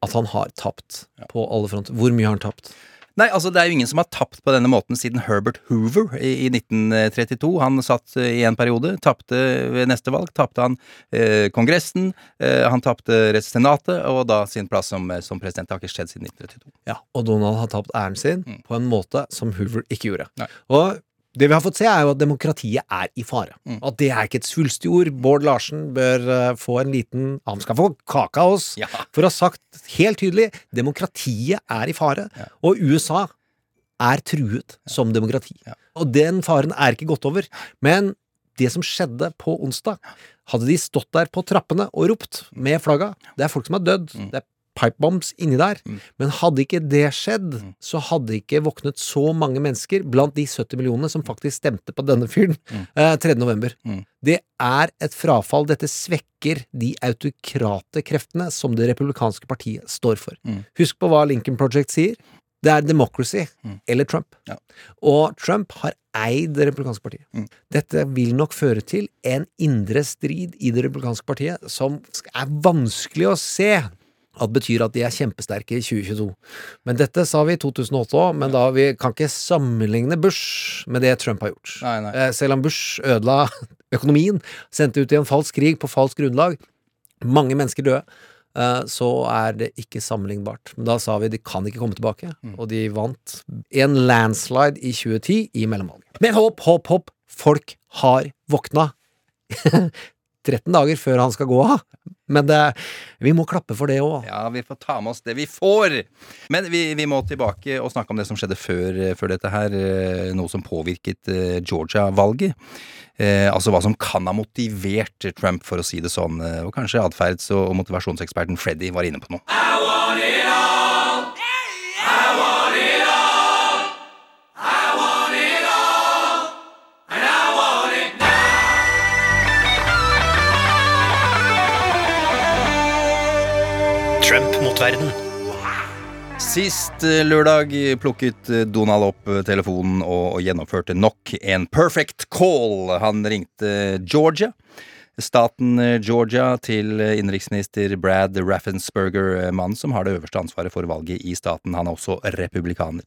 at han har tapt på alle fronter. Hvor mye har han tapt? Nei, altså det er jo ingen som har tapt på denne måten siden Herbert Hoover i, i 1932. Han satt i en periode, tapte ved neste valg. Tapte han eh, Kongressen, eh, han tapte Senatet, og da sin plass som, eh, som president. Det har ikke skjedd siden 1932. Ja, og Donald har tapt æren sin på en måte som Hoover ikke gjorde. Nei. Og det vi har fått se, er jo at demokratiet er i fare. At det er ikke et svulstig ord. Bård Larsen bør eh, få en liten Han skal få kake av oss for å ha sagt helt tydelig demokratiet er i fare, og USA er truet som demokrati. Og den faren er ikke gått over. Men det som skjedde på onsdag, hadde de stått der på trappene og ropt med flagga Det er folk som har dødd. Det er pipebombs inni der. Men hadde ikke det skjedd, så hadde ikke våknet så mange mennesker blant de 70 millionene som faktisk stemte på denne fyren eh, 3. november. Det er et frafall. Dette svekker de autokrate kreftene som det republikanske partiet står for. Husk på hva Lincoln Project sier. Det er democracy eller Trump. Og Trump har eid det republikanske partiet. Dette vil nok føre til en indre strid i det republikanske partiet som er vanskelig å se at betyr at de er kjempesterke i 2022. Men dette sa vi i 2008 òg, men da vi kan ikke sammenligne Bush med det Trump har gjort. Nei, nei. Eh, Selv om Bush ødela økonomien, sendte ut i en falsk krig på falsk grunnlag, mange mennesker døde, eh, så er det ikke sammenlignbart. Men da sa vi de kan ikke komme tilbake, og de vant en landslide i 2010 i mellomvalget. Men håp, håp, håp! Folk har våkna. 13 dager før han skal gå av. Men det, vi må klappe for det òg. Ja, vi får ta med oss det vi får. Men vi, vi må tilbake og snakke om det som skjedde før, før dette her. eh, Noe som påvirket eh, Georgia-valget. Eh, altså hva som kan ha motivert Trump, for å si det sånn. eh, Og kanskje atferds- og motivasjonseksperten Freddy var inne på noe. Trump verden. Sist eh, lørdag plukket eh, Donald opp eh, telefonen og gjennomførte nok en perfect call. Han ringte Georgia. Staten eh, Georgia til eh, innenriksminister Brad Raffensperger, eh, mannen som har det øverste ansvaret for valget i staten. Han er også republikaner.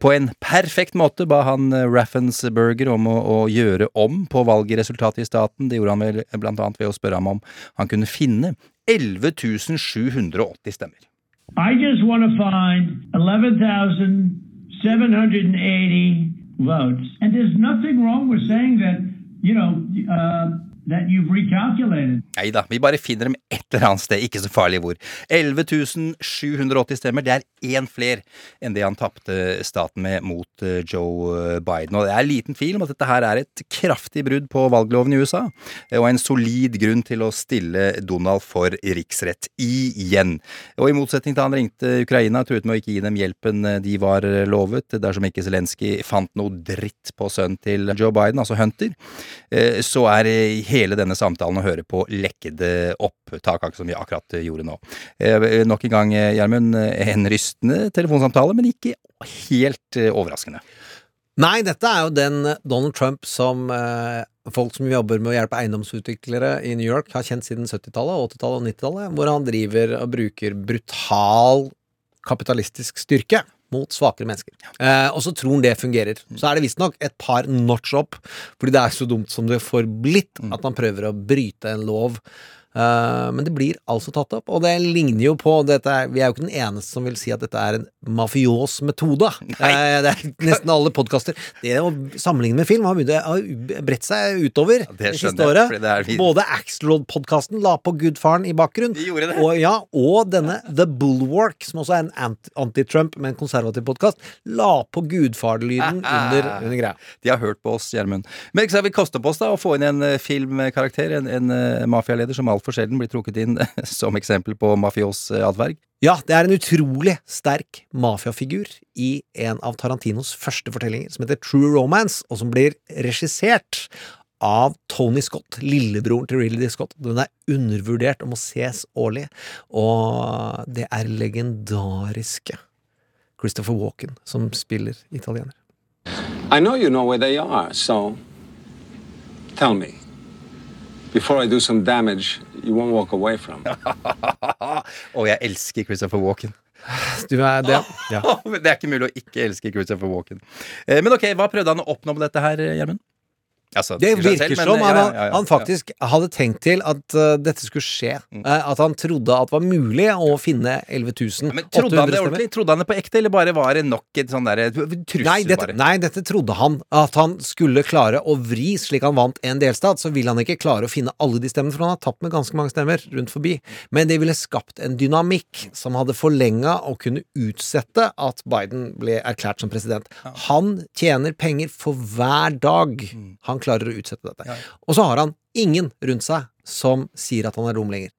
På en perfekt måte ba han Raffensperger om å, å gjøre om på valgresultatet i staten. Det gjorde han vel blant annet ved å spørre ham om han kunne finne 11 780 stemmer. I just want to find 11,780 votes. And there's nothing wrong with saying that, you know, uh. Nei da, vi bare finner dem et eller annet sted, ikke så farlig hvor. 11 780 stemmer, det er én fler enn det han tapte staten med mot eh, Joe Biden. Og det er liten tvil om at dette her er et kraftig brudd på valgloven i USA, eh, og en solid grunn til å stille Donald for riksrett igjen. Og i motsetning til han ringte Ukraina, truet med å ikke gi dem hjelpen eh, de var lovet, dersom ikke Zelenskyj fant noe dritt på sønnen til Joe Biden, altså Hunter, eh, så er eh, hele denne samtalen å høre på lekkede opptak, akkurat som vi akkurat gjorde nå. Eh, Nok en gang, eh, Gjermund, eh, en rystende telefonsamtale, men ikke helt overraskende. Nei, dette er jo den Donald Trump som eh, folk som jobber med å hjelpe eiendomsutviklere i New York, har kjent siden 70-tallet, 80-tallet og 90-tallet, hvor han driver og bruker brutal kapitalistisk styrke mot svakere mennesker. Eh, og så tror han det fungerer. Så er det visstnok et par notch opp, fordi det er så dumt som det får blitt, at man prøver å bryte en lov Eh, men det blir altså tatt opp, og det ligner jo på dette er, Vi er jo ikke den eneste som vil si at dette er en mafios metode. Eh, det er nesten alle podkaster. Det å sammenligne med film har å bredt seg utover det det, skjønner siste jeg, året. det er Både Axelrod-podkasten la på Gudfaren i bakgrunnen, og, ja, og denne The Bulwark, som også er en anti-Trump, men konservativ podkast, la på Gudfar-lyden under, under greia. De har hørt på oss, Gjermund. Men ikke sant, vi koster på oss da å få inn en eh, filmkarakter, en, en eh, mafialeder som altfor sjelden blir trukket inn som eksempel på mafios eh, atferd. Ja, det er en utrolig sterk mafiafigur i en av Tarantinos første fortellinger, som heter True Romance, og som blir regissert av Tony Scott, lillebroren til Ridley Scott. Den er undervurdert og må ses årlig, og det er legendariske Christopher Walken som spiller italiener. I know you know where they are, so tell me. Before I do some damage, you won't walk away from. Og jeg elsker Christopher Walken. Du er det, ja. Det er ikke mulig å ikke elske Christopher Walken. Eh, Men ok, hva prøvde han å oppnå med dette her, Gjermund? Altså, Det virker selv, som han, ja, ja, ja. han faktisk hadde tenkt til at uh, dette skulle skje. Mm. Uh, at han trodde at det var mulig å finne 11 000 Men Trodde han det 800 ordentlig? Trodde han det på ekte, eller bare var det nok et sånn derre trussel? Nei dette, bare? nei, dette trodde han. At han skulle klare å vri slik han vant en delstat. Så vil han ikke klare å finne alle de stemmene, for han har tapt med ganske mange stemmer rundt forbi. Men det ville skapt en dynamikk som hadde forlenga og kunne utsette at Biden ble erklært som president. Han tjener penger for hver dag Mm. Han klarer å utsette dette. Og så har han ingen rundt seg som sier at han er dum lenger.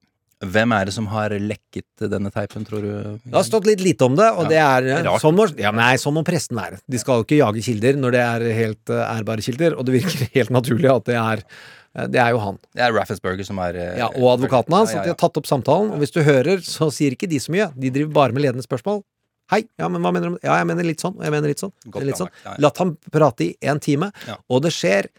Hvem er det som har lekket denne teipen, tror du? Det har stått litt lite om det, og Ja, det er eh, sånn må, ja, nei, sånn må presten være. De skal jo ikke jage kilder når det er helt eh, ærbare kilder, og det virker helt naturlig at det er eh, det er jo han. Det er Raffensberger som er Ja, og advokaten hans. Ja, At de har tatt opp samtalen. Og hvis du hører, så sier ikke de så mye. De driver bare med ledende spørsmål. Hei, ja, men hva mener du om det? Ja, jeg mener litt sånn, og jeg mener litt sånn. Godt litt sånn. ja, ja. Latt ham prate i en time, Ja. og det skjer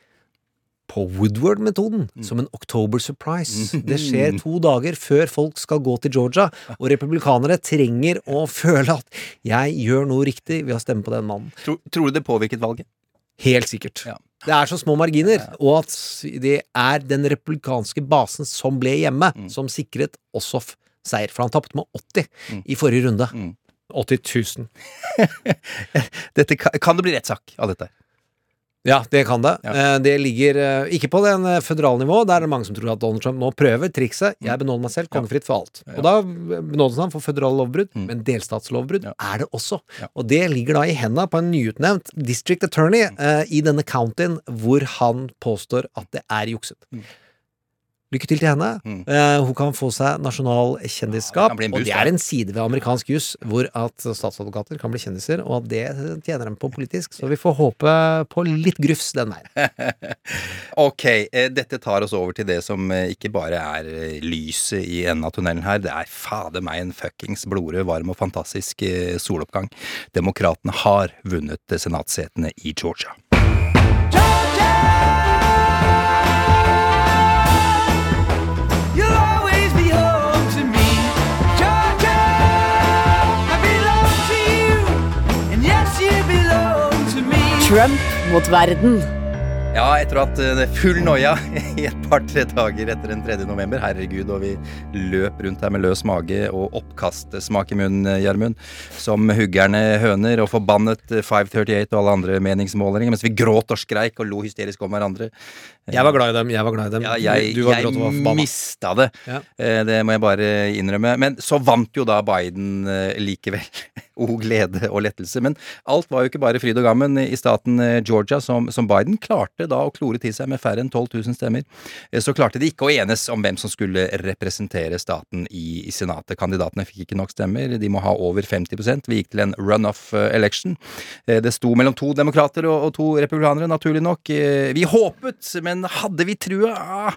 på Woodward-metoden, Mm. som en October surprise. Det skjer to dager før folk skal gå til Georgia, og republikanere trenger å føle at 'jeg gjør noe riktig ved å stemme på den mannen'. Tror, tror du det påvirket valget? Helt sikkert. Det er så små marginer, og at det er den republikanske basen som ble hjemme, Mm. som sikret Ossoff seier. For han tapte med 80 i forrige runde. Mm. 80 000. Dette, kan, kan det bli rettssak av dette? Ja, det kan det. Ja. Det ligger eh, ikke på den eh, føderale nivå. Der er det mange som tror at Donald Trump nå prøver trikset. Jeg benåder meg selv kongefritt for alt. Og da benådes han for føderale lovbrudd, men delstatslovbrudd er det også. Og det ligger da i henda på en nyutnevnt district attorney eh, i denne countyen hvor han påstår at det er jukset. Lykke til til henne. Eh, hun kan få seg nasjonal kjendisskap. Ja, en og det er en side ved amerikansk juss hvor at statsadvokater kan bli kjendiser, og at det tjener dem på politisk. Så vi får håpe på litt grufs den veien. Ok, eh, dette tar oss over til det som eh, ikke bare er lyset i enden av tunnelen her. Det er fader meg en fuckings blodrød, varm og fantastisk soloppgang. Demokratene har vunnet senatssetene i Georgia. Trump mot verden. Ja, etter at ha er full noia i et par-tre dager etter den 3. november, herregud, og vi løp rundt her med løs mage og oppkastsmak i munnen, eh, Gjermund, som huggerne høner og forbannet eh, 538 og alle andre meningsmålinger, mens vi gråt og skreik og lo hysterisk om hverandre. Jeg var glad i dem. Jeg var glad i dem. Ja, jeg, du du var jeg forbanna. mista det. Ja. Eh, Det må jeg bare innrømme. Men så vant jo da Biden eh, likevel. O glede og lettelse. Men alt var jo ikke bare fryd og gammen i staten eh, Georgia, som, som Biden klarte da å klore til seg med færre enn 12 000 stemmer. Så klarte de ikke å enes om hvem som skulle representere staten i, i Senatet. Kandidatene fikk ikke nok stemmer. De må ha over 50% Vi gikk til en run-off election. Det sto mellom to demokrater og, og to republikanere, naturlig nok. Vi håpet, men hadde vi trua?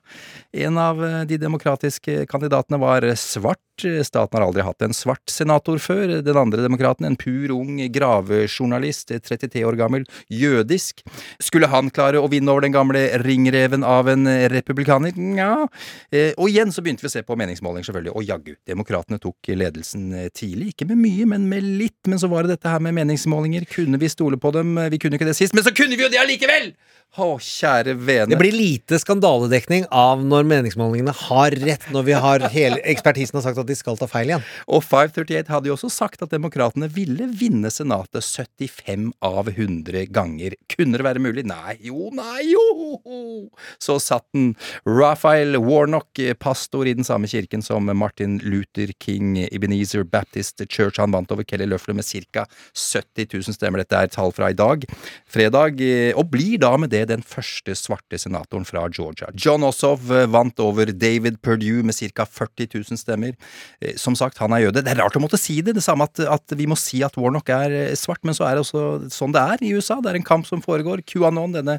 En av de demokratiske kandidatene var svart Staten har aldri hatt en svart senator før. Den andre demokraten, en pur ung gravejournalist, 33 år gammel, jødisk. Skulle han klare å vinne over den gamle ringreven av en republikaner? Nja. Eh, Og igjen så begynte vi å se på meningsmålinger, selvfølgelig. Og jaggu, demokratene tok ledelsen eh, tidlig. Ikke med mye, men med litt. Men så var det dette her med meningsmålinger. Kunne vi stole på dem? Vi kunne ikke det sist, men så kunne vi jo det allikevel! Å, kjære vene. Det blir lite skandaledekning av når meningsmålingene har rett, når vi har hele ekspertisen har sagt at de skal ta feil igjen. Og 538 hadde jo også sagt at demokratene ville vinne Senatet 75 av 100 ganger. Kunne det være mulig? Nei, jo, nei, jo! Så satt den. Raphael Warnock, pastor i den samme kirken som Martin Luther King Ebenezer Baptist Church, han vant over Kelly Løffler med ca. 70 000 stemmer. Dette er tall fra i dag, fredag, og blir da med det den første svarte senatoren fra Georgia. John Ossoff vant over David Perdue med ca. 40 000 stemmer. Eh, Som sagt, han er jøde. Det er rart å måtte si det, det samme at, at vi må si at Warnock er eh, svart, men så er det også sånn det er i USA. Det er en kamp som foregår. QAnon, denne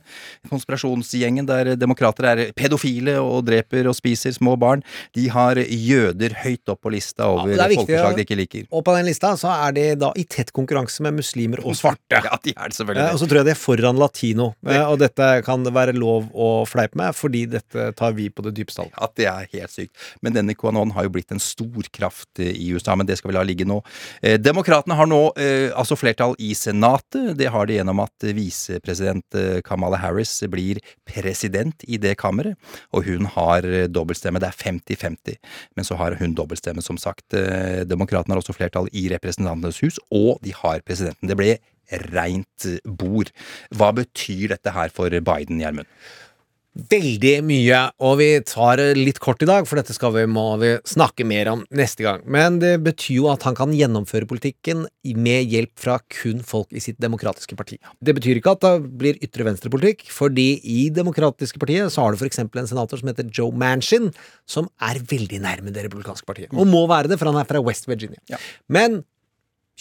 konspirasjonsgjengen der demokrater er pedofile og dreper og spiser små barn, de har jøder høyt opp på lista over er folkeslag de ikke liker. Og på den lista så er de da i tett konkurranse med muslimer og svarte. Ja, de er det selvfølgelig. Eh, Og så tror jeg de er foran latino. Og dette kan det være lov å fleipe med, fordi dette tar vi på det dypeste alvor. At det er helt sykt. Men denne QAnon har jo blitt en stor kraft eh, i USA, men det skal vi la ligge nå. Eh, Demokratene har nå eh, altså flertall i Senatet. Det har de gjennom at visepresident eh, Kamala Harris blir president i det kammeret, og hun har dobbeltstemme. Det er 50-50, men så har hun dobbeltstemme, som sagt. Eh, Demokratene har også flertall i Representantenes hus, og de har presidenten. Det ble reint bord. Hva betyr dette her for Biden, Gjermund? Veldig mye, og vi tar det litt kort i dag, for dette skal vi, må vi snakke mer om neste gang. Men det betyr jo at han kan gjennomføre politikken med hjelp fra kun folk i sitt demokratiske parti. Det betyr ikke at det blir ytre venstre-politikk, fordi i demokratiske partiet så har du eksempel en senator som heter Joe Manchin, som er veldig nærme det republikanske partiet. Og må være det, for han er fra West Virginia. Men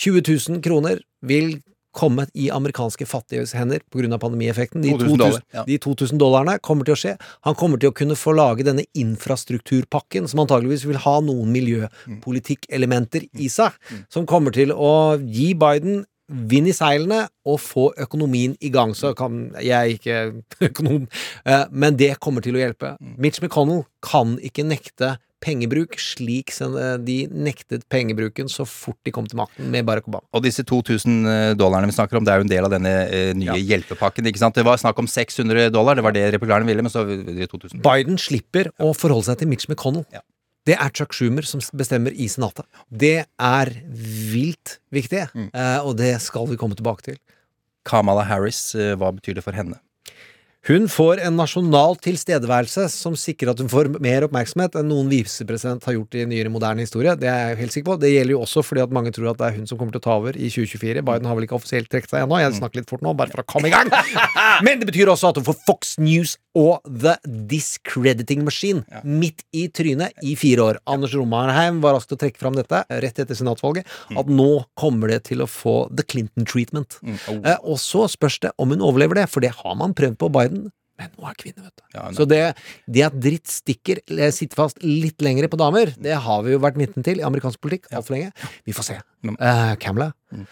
20 000 kroner vil komme i amerikanske fattiges hender pga. pandemieffekten. De 2000 dollar, ja. de 2000 dollarene kommer til å skje. Han kommer til å kunne få lage denne infrastrukturpakken, som antageligvis vil ha noen miljøpolitikkelementer i seg, som kommer til å gi Biden vind i seilene og få økonomien i gang. Så kan jeg er ikke økonom, eh, men det kommer til å hjelpe. Mitch McConnell kan ikke nekte pengebruk slik eh, de nektet pengebruken så fort de kom til makten med Barack Obama. Og disse 2000 dollarene vi snakker om, det er jo en del av denne eh, nye hjelpepakken. ikke sant? Det var snakk om 600 dollar, det var det republikanerne ville, men så 2000. Biden slipper å forholde seg til Mitch McConnell. Det er Chuck Schumer som bestemmer i Senatet. Det er vilt viktig, mm. og det skal vi komme tilbake til. Kamala Harris, eh, hva betyr det for henne? Hun får en nasjonal tilstedeværelse som sikrer at hun får mer oppmerksomhet enn noen visepresident har gjort i nyere moderne historie. Det er jeg helt sikker på. Det gjelder jo også fordi at mange tror at det er hun som kommer til å ta over i 2024. Biden har vel ikke offisielt trukket seg ennå. Jeg snakker litt fort nå, bare for å komme i gang. Men det betyr også at hun får Fox News og The Discrediting Machine midt i trynet i fire år. Anders Romarheim var rask til å trekke fram dette rett etter senatsvalget, at nå kommer det til å få The Clinton treatment. Eh, og så spørs det om hun overlever det, for det har man prøvd på Biden. Men nå er kvinne, vet du. Ja, Så det, det at dritt stikker sitter fast litt lengre på damer, det har vi jo vært midten til i amerikansk politikk altfor lenge. Vi får se. Uh, Kamla, mm.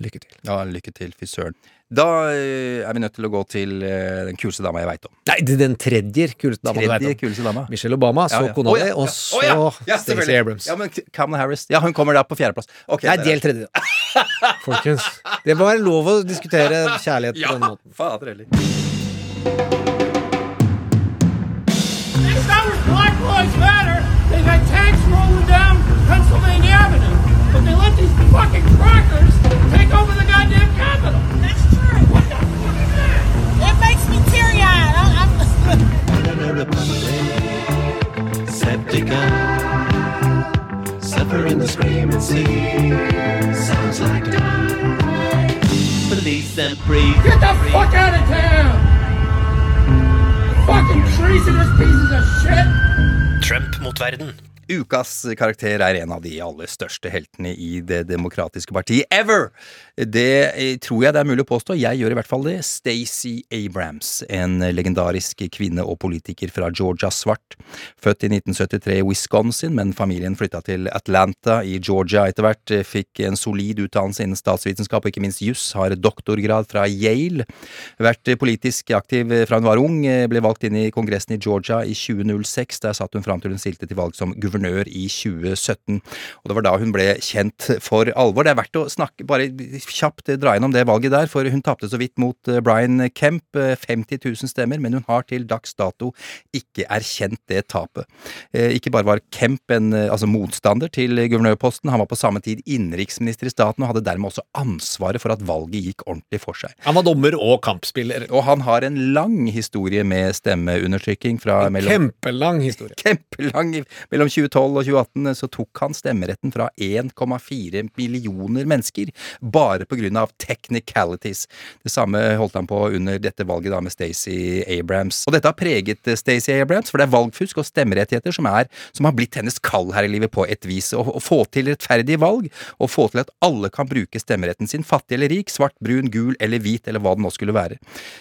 lykke til. Ja, lykke til, fy søren. Da eh, er vi nødt til å gå til eh, den kuleste dama jeg veit om. Nei, det er den tredje kuleste dama du veit om. kuleste dama. Michelle Obama, så Ja, ja. kona ja, di, og ja. så Å, ja. Ja, Stacey. Abrams. Ja, men Kamala Harris Ja, hun kommer da på fjerdeplass. Okay, Nei, del tredje. Folkens, det må være lov å diskutere kjærlighet på Ja, den måten. fader heller. Next hour's Black Lives Matter. They've had tanks rolling down Pennsylvania Avenue. But they let these fucking crackers take over the goddamn Capitol. That's true. What the fuck is that? It makes me teary-eyed. I, I'm Septica, suffering the scream and see. Sounds like die. Police and breathe. Get the fuck out of town! Trump mot verden. Ukas karakter er en av de aller største heltene i Det demokratiske partiet ever! Det eh, tror jeg det er mulig å påstå. Jeg gjør i hvert fall det. Stacey Abrams, en legendarisk kvinne og politiker fra Georgia svart. Født i 1973 i Wisconsin, men familien flytta til Atlanta i Georgia etter hvert. Fikk en solid utdannelse innen statsvitenskap og ikke minst juss. Har doktorgrad fra Yale. Vært politisk aktiv fra hun var ung. Ble valgt inn i Kongressen i Georgia i 2006. Der satt hun fram til hun stilte til valg som guvernør i 2017. Og det var da hun ble kjent for alvor. Det er verdt å snakke bare kjapt dra gjennom det valget der, for hun tapte så vidt mot eh, Brian Kemp. 50 000 stemmer, men hun har til dags dato ikke erkjent det tapet. Eh, Ikke bare var Kemp en eh, altså motstander til guvernørposten, han var på samme tid innenriksminister i staten og hadde dermed også ansvaret for at valget gikk ordentlig for seg. Han var dommer og kampspiller. Og han har en lang historie med stemmeundertrykking fra mellom Kjempelang historie. Kjempelang. Mellom 2012 og 2018 så tok han stemmeretten fra 1,4 millioner mennesker, bare på grunn av technicalities. Det samme holdt han på under dette valget da med Stacey Abrams. Og dette har preget eh, Stacey Abrams, for det er valgfusk og stemmerettigheter som, er, som har blitt hennes kall her i livet på et vis. Å, å få til rettferdige valg, og få til at alle kan bruke stemmeretten sin, fattig eller rik, svart, brun, gul eller hvit, eller hva det nå skulle være.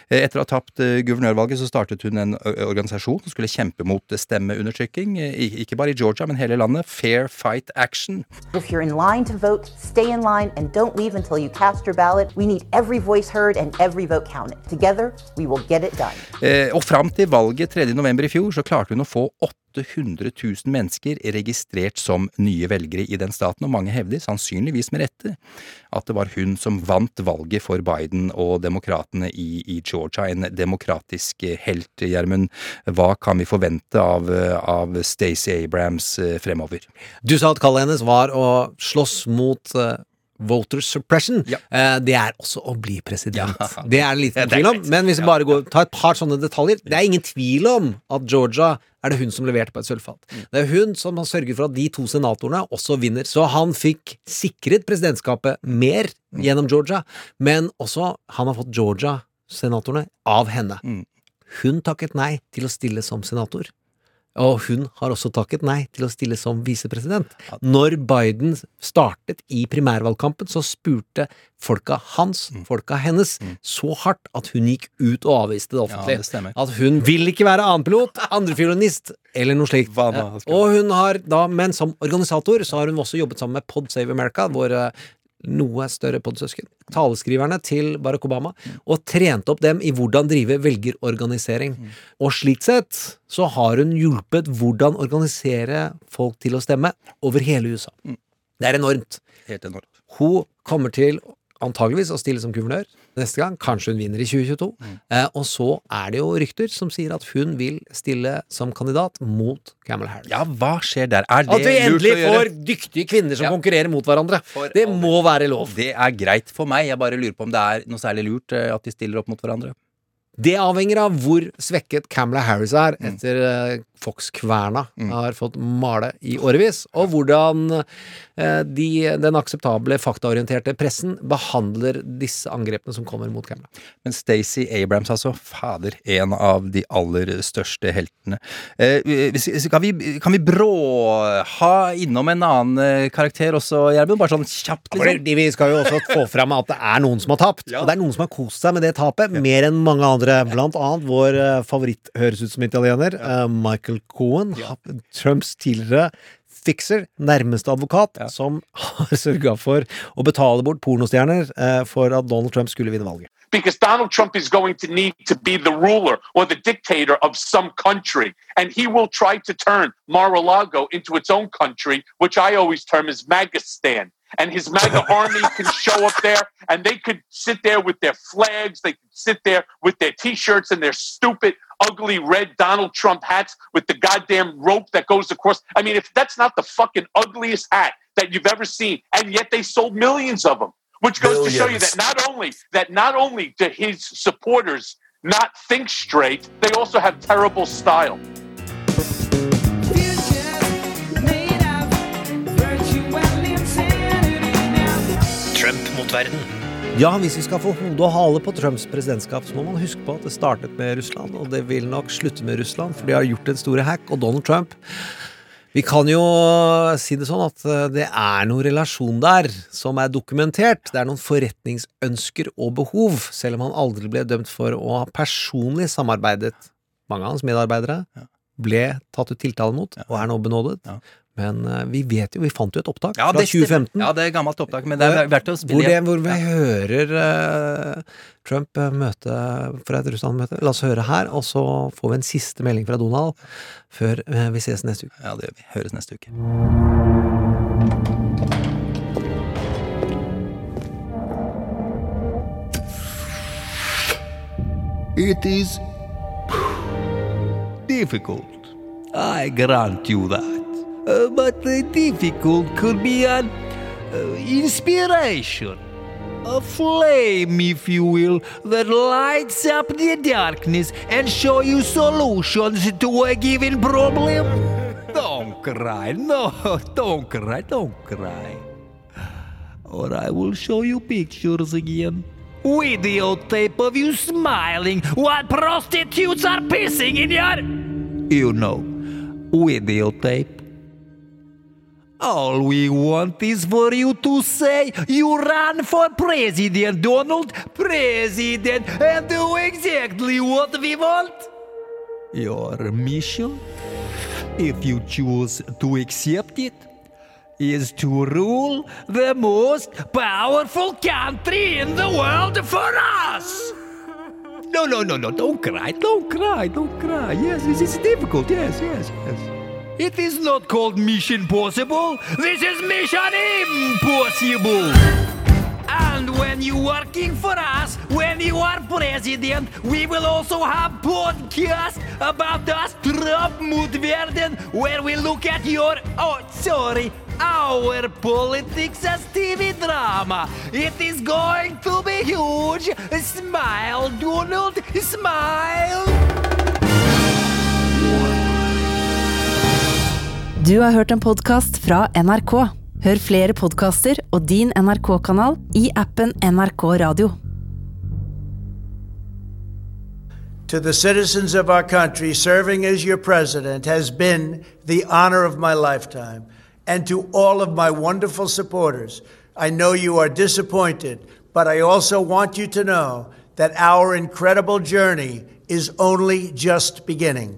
Eh, Etter å ha tapt eh, guvernørvalget så startet hun en organisasjon som skulle kjempe mot eh, stemmeundertrykking, eh, ikke bare i Georgia, men hele landet. Fair Fight Action. If you're in line to vote, stay in line and don't leave until you cast your ballot. We need every voice heard and every vote counted. Together, we will get it done. Eh, og fram til valget 3. november i fjor, så klarte hun å få 800 000 mennesker registrert som nye velgere i den staten, og mange hevder, sannsynligvis med rette, at det var hun som vant valget for Biden og demokratene i, i Georgia. En demokratisk eh, helt, Gjermund. Hva kan vi forvente av, av Stacey Abrams eh, fremover? Du sa at kallet hennes var å slåss mot eh, voter suppression. Eh, det er også å bli president. Det er det liten Ja, tvil om. Men hvis vi bare går, tar et par sånne detaljer Det er ingen tvil om at Georgia er det hun som leverte på et sølvfat. Mm. Det er hun som har sørget for at de to senatorene også vinner. Så han fikk sikret presidentskapet mer Mm. gjennom Georgia, men også han har fått Georgia-senatorene av henne. Mm. Hun takket nei til å stille som senator. Og hun har også takket nei til å stille som visepresident. Når Biden startet i primærvalgkampen, så spurte folka hans, Mm. folka hennes, så hardt at hun gikk ut og avviste det Ja, offentlig. det at hun vil ikke være annenpilot, andrefiolinist eller noe slikt. Og hun har da, men som organisator så har hun også jobbet sammen med Pod Save America, våre noe større podsøsken, taleskriverne til Barack Obama, og trente opp dem i hvordan drive velgerorganisering. Og slik sett så har hun hjulpet hvordan organisere folk til å stemme over hele USA. Det er enormt. Helt enormt. Hun kommer til antageligvis å stille som guvernør neste gang. Kanskje hun vinner i 2022. Eh, og så er det jo rykter som sier at hun vil stille som kandidat mot Camel Harris. Ja, hva skjer der? Er det At vi endelig får dyktige kvinner som Ja. konkurrerer mot hverandre. det må være lov. Det er greit for meg, jeg bare lurer på om det er noe særlig lurt eh, at de stiller opp mot hverandre. Det avhenger av hvor svekket Camela Harris er etter eh, Fox-kverna har fått male i årevis, og hvordan eh, de, den akseptable, faktaorienterte pressen behandler disse angrepene som kommer mot Camela. Men Stacey Abrams, altså. Fader, en av de aller største heltene. Eh, kan, vi, kan vi brå ha innom en annen karakter også, Gjermund? Bare sånn kjapt, liksom. Vi skal jo også få fram at det er noen som har tapt, og det er noen som har kost seg med det tapet, mer enn mange andre. Blant annet vår eh, favoritt, høres ut som italiener, eh, Michael Cohen, Trumps tidligere fikser, nærmeste advokat, som har sørga for å betale bort pornostjerner eh, for at Donald Trump skulle vinne valget. Because Donald Trump is going to need to be the ruler or the dictator of some country. And he will try to turn Mar-a-Lago into its own country, which I always term as Magistan. And his MAGA army can show up there and they could sit there with their flags, they could sit there with their t-shirts and their stupid, ugly red Donald Trump hats with the goddamn rope that goes across. I mean, if that's not the fucking ugliest hat that you've ever seen, and yet they sold millions of them which goes to show you that not only that not only do his supporters not think straight, they also have terrible style. Trump mot verden. Ja, hvis vi skal få hode og hale på Trumps presidentskap, så må man huske på at det startet med Russland, og det vil nok slutte med Russland, for de har gjort en store hack, og Donald Trump Vi kan jo si det sånn at eh, det er noen relasjon der som er dokumentert. Det er noen forretningsønsker og behov, selv om han aldri ble dømt for å ha personlig samarbeidet. Mange av hans medarbeidere ble tatt ut tiltale mot, og er nå benådet. Men eh, vi vet jo, vi fant jo et opptak Ja, fra det 2015. Ja, det er gammelt opptak, men det er verdt å spille igjen. hvor vi hører uh, Trump eh, møte fra et Russland-møte. La oss høre her, og så får vi en siste melding fra Donald før vi ses neste uke. Ja, det gjør vi. Høres neste uke. It is difficult. I grant you that. Uh, but the difficult could be an uh, inspiration. A flame, if you will, that lights up the darkness and show you solutions to a given problem. Don't cry, no, don't cry, don't cry. Or I will show you pictures again. Videotape of you smiling while prostitutes are pissing in your. You know, videotape. All we want is for you to say you ran for president, Donald, president, and do exactly what we want. Your mission, if you choose to accept it, is to rule the most powerful country in the world for us. No, no, no, no, don't cry, don't cry, don't cry. Yes, is difficult, yes, yes, yes. It is not called Mission Possible, this is Mission Impossible. And when you working for us, when you are president, we will also have podcast about us, Trump mot where we look at your, oh, sorry, our politics as TV drama. It is going to be huge. Smile, Donald, smile. Du har hørt en podkast fra NRK. Hør flere podkaster og din NRK-kanal i appen NRK Radio. To the citizens of our country, serving as your president has been the honor of my lifetime. And to all of my wonderful supporters, I know you are disappointed, but I also want you to know that our incredible journey is only just beginning.